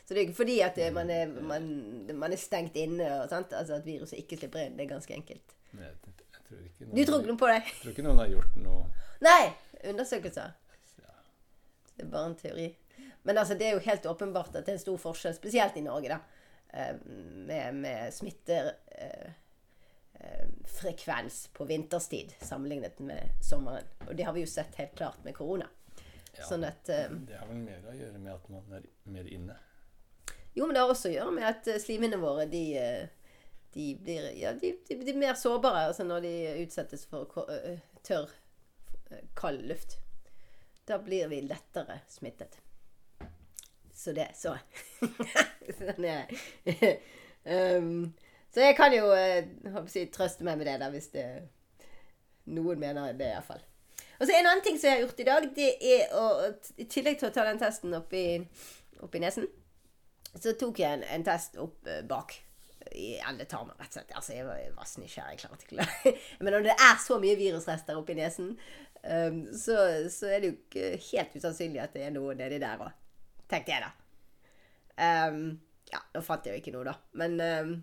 Så det er ikke fordi at det, man, er, man, man er stengt inne, og, sant? Altså at viruset ikke slipper inn. Det er ganske enkelt. Nei, jeg, jeg tror ikke Du tror ikke på det? Jeg tror ikke noen har gjort noe Nei! Undersøkelser. ja. Det er bare en teori. Men altså, det er jo helt åpenbart at det er en stor forskjell, spesielt i Norge, da, eh, med, med smittefrekvens på vinterstid sammenlignet med sommeren. Og det har vi jo sett helt klart med korona. Ja. Sånn at eh, Det har vel mer å gjøre med at man er mer inne. Jo, men det har også å gjøre med at slimene slimhinnene våre, de, eh, de blir ja, de, de blir mer sårbare altså når de utsettes for eh, tørr, eh, kald luft. Da blir vi lettere smittet. Så det Så Sånn er det. um, så jeg kan jo eh, jeg, trøste meg med det, da, hvis det noen mener det, iallfall. Og så En annen ting som jeg har gjort i dag, det er å I tillegg til å ta den testen oppi, oppi nesen, så tok jeg en, en test opp eh, bak i endetarmen, rett og slett. Altså, jeg var, jeg var så. Jeg klarte ikke å Men når det er så mye virusrester oppi nesen, um, så, så er det jo ikke helt usannsynlig at det er noe nedi der òg. Tenkte jeg, da. Um, ja, nå fant jeg jo ikke noe, da. Men um,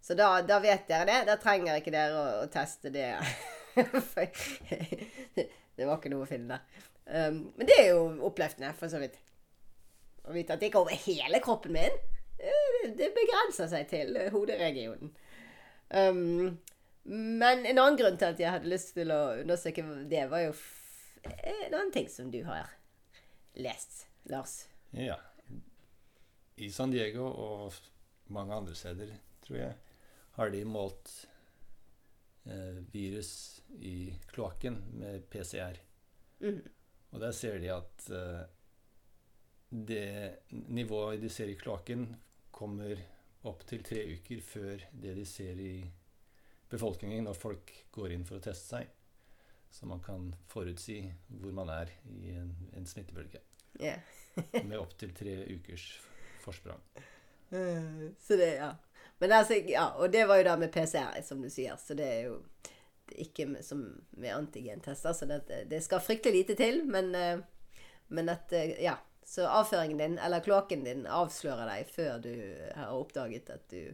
Så da, da vet dere det. Da trenger ikke dere å, å teste det. Det var ikke noe å finne der. Um, men det er jo oppløftende, for så vidt. Å vite at det ikke er over hele kroppen min. Det, begrenser seg til hoderegionen. Um, men en annen grunn til at jeg hadde lyst til å undersøke det, var jo en annen ting som du har lest, Lars. Ja. I San Diego og mange andre steder, tror jeg, har de målt virus i kloakken med PCR. Mm. Og der ser de at uh, det nivået de ser i kloakken, kommer opp til tre uker før det de ser i befolkningen når folk går inn for å teste seg. Så man kan forutsi hvor man er i en, en smittebølge Yeah. med opptil tre ukers forsprang. Eh, Så det, ja. Men altså, ja, og det var jo da med PCR, som du sier. Så det er jo ikke med, som med antigentester. Så det, det skal fryktelig lite til. Men, eh, men at eh, Ja. Så avføringen din, eller kloakken din, avslører deg før du har oppdaget at du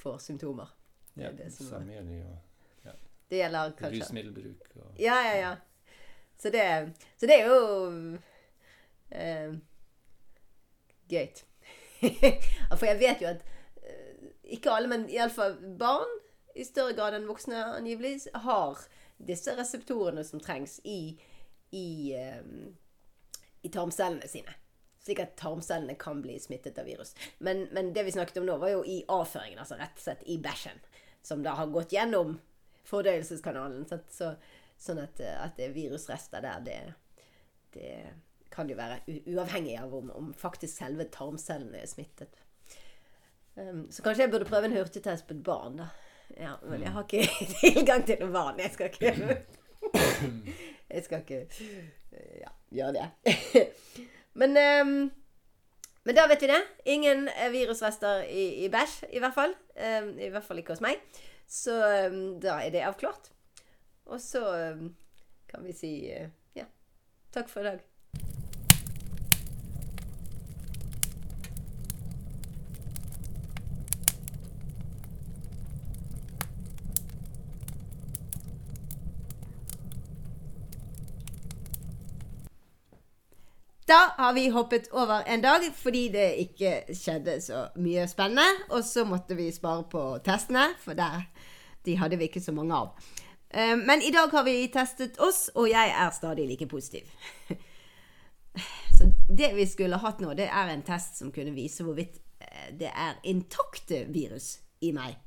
får symptomer. Ja, det det samme gjelder jo Det gjelder kanskje rusmiddelbruk og Ja, ja, ja. Så det, så det er jo eh, gøy. For jeg vet jo at eh, ikke alle, men iallfall barn i større grad enn voksne angivelig har disse reseptorene som trengs i, i, eh, i tarmcellene sine. Slik at tarmcellene kan bli smittet av virus. Men, men det vi snakket om nå, var jo i avføringen. Altså rett og slett i bæsjen. Som da har gått gjennom fordøyelseskanalen. Så, sånn at, eh, at det er virusrester der, det, det kan jo være uavhengig av om, om faktisk selve tarmcellene er smittet. Um, så kanskje jeg burde prøve en hurtigtest på et barn, da. Ja, men jeg har ikke tilgang til noen vane. Jeg skal ikke Jeg skal ikke eh, ja, gjøre det. men, um, men da vet vi det. Ingen eh, virusrester i, i bæsj, i hvert fall. Um, I hvert fall ikke hos meg. Så um, da er det avklart. Og så kan vi si uh, ja, takk for i dag. Da har vi hoppet over en dag fordi det ikke skjedde så mye spennende. Og så måtte vi spare på testene, for der, de hadde vi ikke så mange av. Eh, Men i dag har vi testet oss, og jeg er stadig like positiv. Så det vi skulle hatt nå, det er en test som kunne vise hvorvidt eh, det er intakte virus i meg.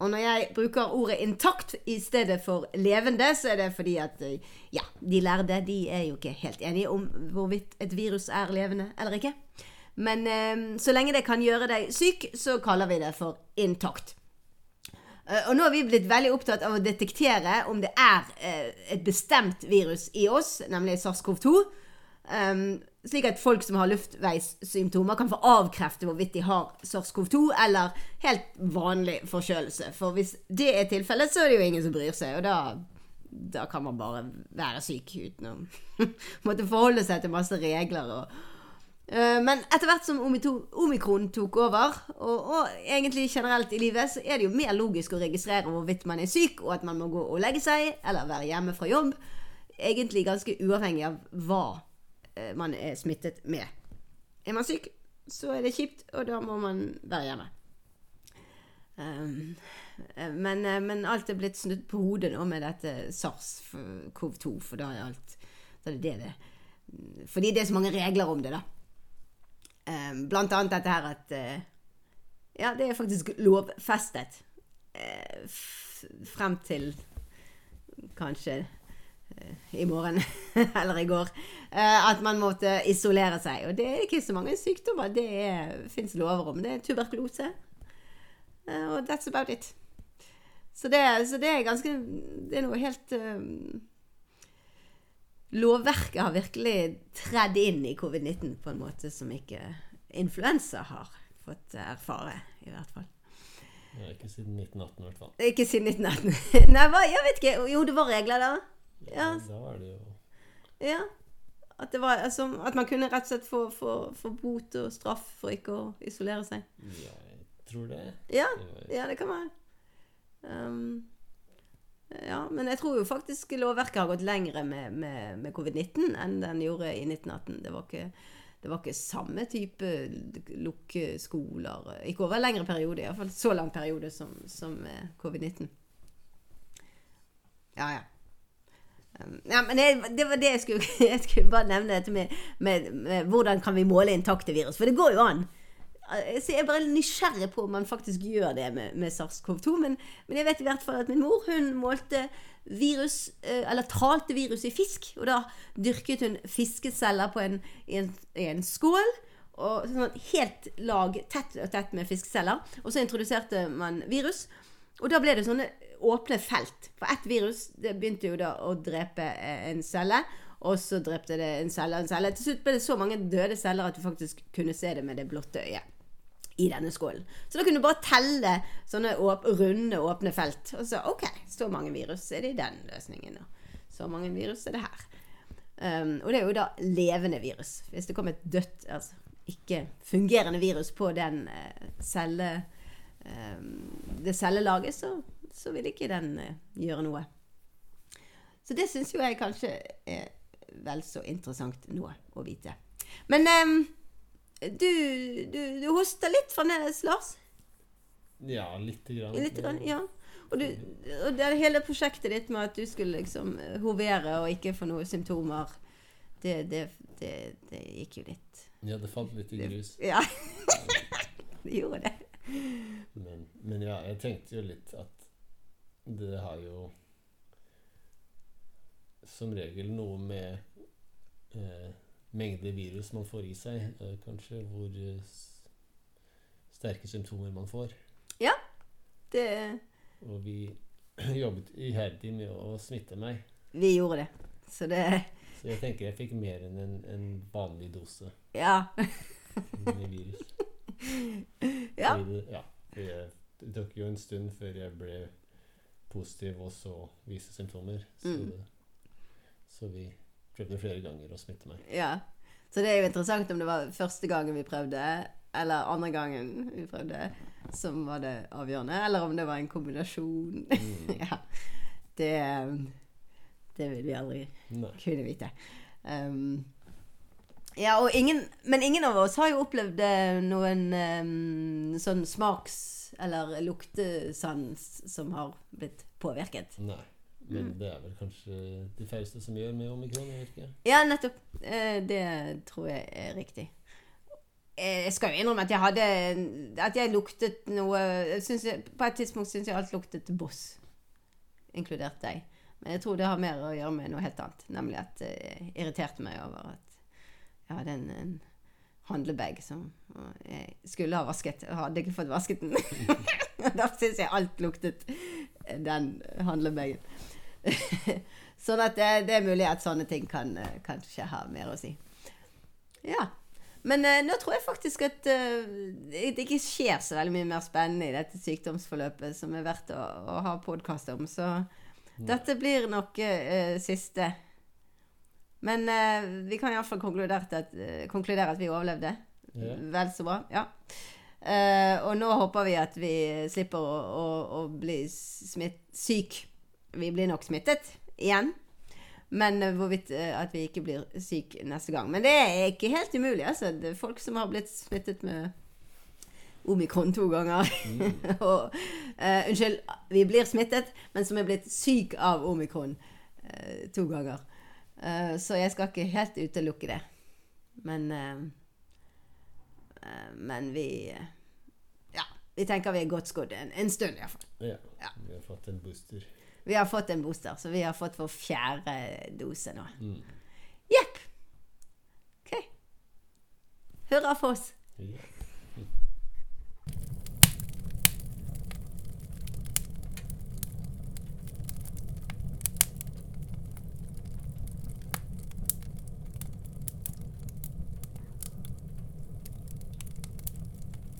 Og når jeg bruker ordet intakt i stedet for levende, så er det fordi at eh, ja, de lærde de er jo ikke helt enige om hvorvidt et virus er levende eller ikke. Men eh, så lenge det kan gjøre deg syk, så kaller vi det for intakt. Eh, Og nå har vi blitt veldig opptatt av å detektere om det er eh, et bestemt virus i oss, nemlig SARS-CoV-2. Um, slik at folk som har luftveissymptomer, kan få avkrefte hvorvidt de har SARS-CoV-2 eller helt vanlig forkjølelse. For hvis det er tilfellet, så er det jo ingen som bryr seg, og da, da kan man bare være syk uten å måtte forholde seg til masse regler og Eh, Men etter hvert som omikron tok over, og, og egentlig generelt i livet, så er det jo mer logisk å registrere hvorvidt man er syk, og at man må gå og legge seg, eller være hjemme fra jobb. Egentlig ganske uavhengig av hva man er smittet med. Er man syk, så er det kjipt, og da må man være hjemme. Um, eh, men, eh, men alt er blitt snudd på hodet nå med dette SARS-CoV-2, for da er alt da er det det Fordi det er så mange regler om det, da. Um, blant annet dette her at eh, Ja, det er faktisk lovfestet eh, frem til kanskje eh, i morgen eller i går eh, at man måtte isolere seg. Og det er ikke så mange sykdommer det fins lover om. Det er tuberkulose. Eh, og that's about it. Så det, så det er ganske Det er noe helt um, Lovverket har virkelig tredd inn i covid-19 på en måte som ikke influensa har fått erfare, i hvert fall. Ja, ikke siden 1918 i hvert fall. Ikke siden 1918. Nei, jeg vet ikke. Jo, det var regler da. Ja. Da er det jo Ja. At, det var, altså, at man kunne rett og slett få, få, få bot og straff for ikke å isolere seg. Jeg tror det. Ja, ja det kan være. Um, ja, men jeg tror jo faktisk lovverket har gått lengre med, med, med covid-19 enn den gjorde i 1918. Det var ikke, det var ikke samme type lukkeskoler. Ikke over en lengre periode, iallfall så lang periode som, som eh, covid-19. Ja, ja. Ja, men det, det var det jeg skulle Jeg skulle bare nevne dette med, med, med hvordan kan vi måle intakte virus. For det går jo an. Så jeg er bare nysgjerrig på om man faktisk gjør det med, med SARS-CoV-2. Men, men jeg vet i hvert fall at min mor hun målte virus, eh, eller talte virus i fisk. Og da dyrket hun fiskeceller på en, i, en, i en skål. Og sånn helt lag tett og tett med fiskeceller. Og så introduserte man virus. Og da ble det sånne åpne felt. For ett virus det begynte jo da å drepe eh, en celle. Og så drepte det en celle og en celle. Til slutt ble det så mange døde celler at du faktisk kunne se det med det blotte øyet. i denne skålen. Så da kunne du bare telle sånne åp runde, åpne felt. Og så OK, så mange virus er det i den løsningen. Og så mange virus er det her. Um, og det er jo da levende virus. Hvis det kom et dødt, altså ikke fungerende virus på den uh, celle, um, det cellelaget, så, så vil ikke den uh, gjøre noe. Så det syns jo jeg kanskje er vel så interessant nå å vite. Men um, du, du, du hoster litt fremdeles, Lars? Ja, lite grann. Litt grann, ja. Og, du, og det hele prosjektet ditt med at du skulle liksom hovere og ikke få noen symptomer, det, det, det, det gikk jo litt Ja, det falt litt i grus. Ja. det gjorde det. Men, men ja, jeg tenkte jo litt at det har jo som regel noe med eh, mengde virus man får i seg, eh, kanskje hvor eh, sterke symptomer man får. Ja, det. Og vi jobbet iherdig med å smitte meg. Vi gjorde det. Så det Så jeg tenker jeg fikk mer enn en, en vanlig dose Ja. med virus. ja. Fordi det, ja, jeg, det tok jo en stund før jeg ble positiv og så vise symptomer. Så, Mm. det, så vi prøvde flere ganger å smitte meg. Ja. Så det er jo interessant om det var første gangen vi prøvde, eller andre gangen vi prøvde, som var det avgjørende, eller om det var en kombinasjon. Mm. ja. Det, det vil vi aldri Nei. kunne vite. Um, ja, ingen, men ingen av oss har jo opplevd eh, noen um, sånn smaks- eller luktesans som har blitt påvirket. Nei. Men Mm. det er vel kanskje de færreste som gjør med omikron? Ikke. Ja, nettopp. Eh, Det tror jeg er riktig. Eh, Jeg skal jo innrømme at jeg hadde At jeg luktet noe jeg synes På et tidspunkt syns jeg alt luktet boss. Inkludert deg. Men jeg tror det har mer å gjøre med noe helt annet. Nemlig at det irriterte meg over at jeg hadde en, en handlebag som jeg skulle ha vasket. Jeg hadde ikke fått vasket den. da syns jeg alt luktet den handlebagen. sånn at det, det er mulig at sånne ting kan kanskje ha mer å si. Ja. Men eh, nå tror jeg faktisk at eh, det ikke skjer så veldig mye mer spennende i dette sykdomsforløpet som er verdt å, å ha podkast om. Så dette blir nok eh, siste. Men eh, vi kan iallfall konkludere, at, eh, konkludere at vi overlevde. Ja. Vel så bra. Ja. Eh, og nå håper vi at vi slipper å, å, å bli smitt, syk. Vi blir nok smittet igjen. Men eh, hvorvidt eh, at vi ikke blir syk neste gang. Men det er ikke helt umulig. Altså. Det er folk som har blitt smittet med omikron to ganger. og, uh, unnskyld, vi blir smittet, men som er blitt syk av omikron uh, to ganger. Eh, så jeg skal ikke helt utelukke det. Men uh, uh, Men vi Ja, vi tenker vi er godt skodd en, en stund iallfall. Ja. Ja. Vi har fått en booster. Vi har fått en booster, så vi har fått vår fjerde dose nå. Mm. Jepp. OK. Hurra for oss. Ja.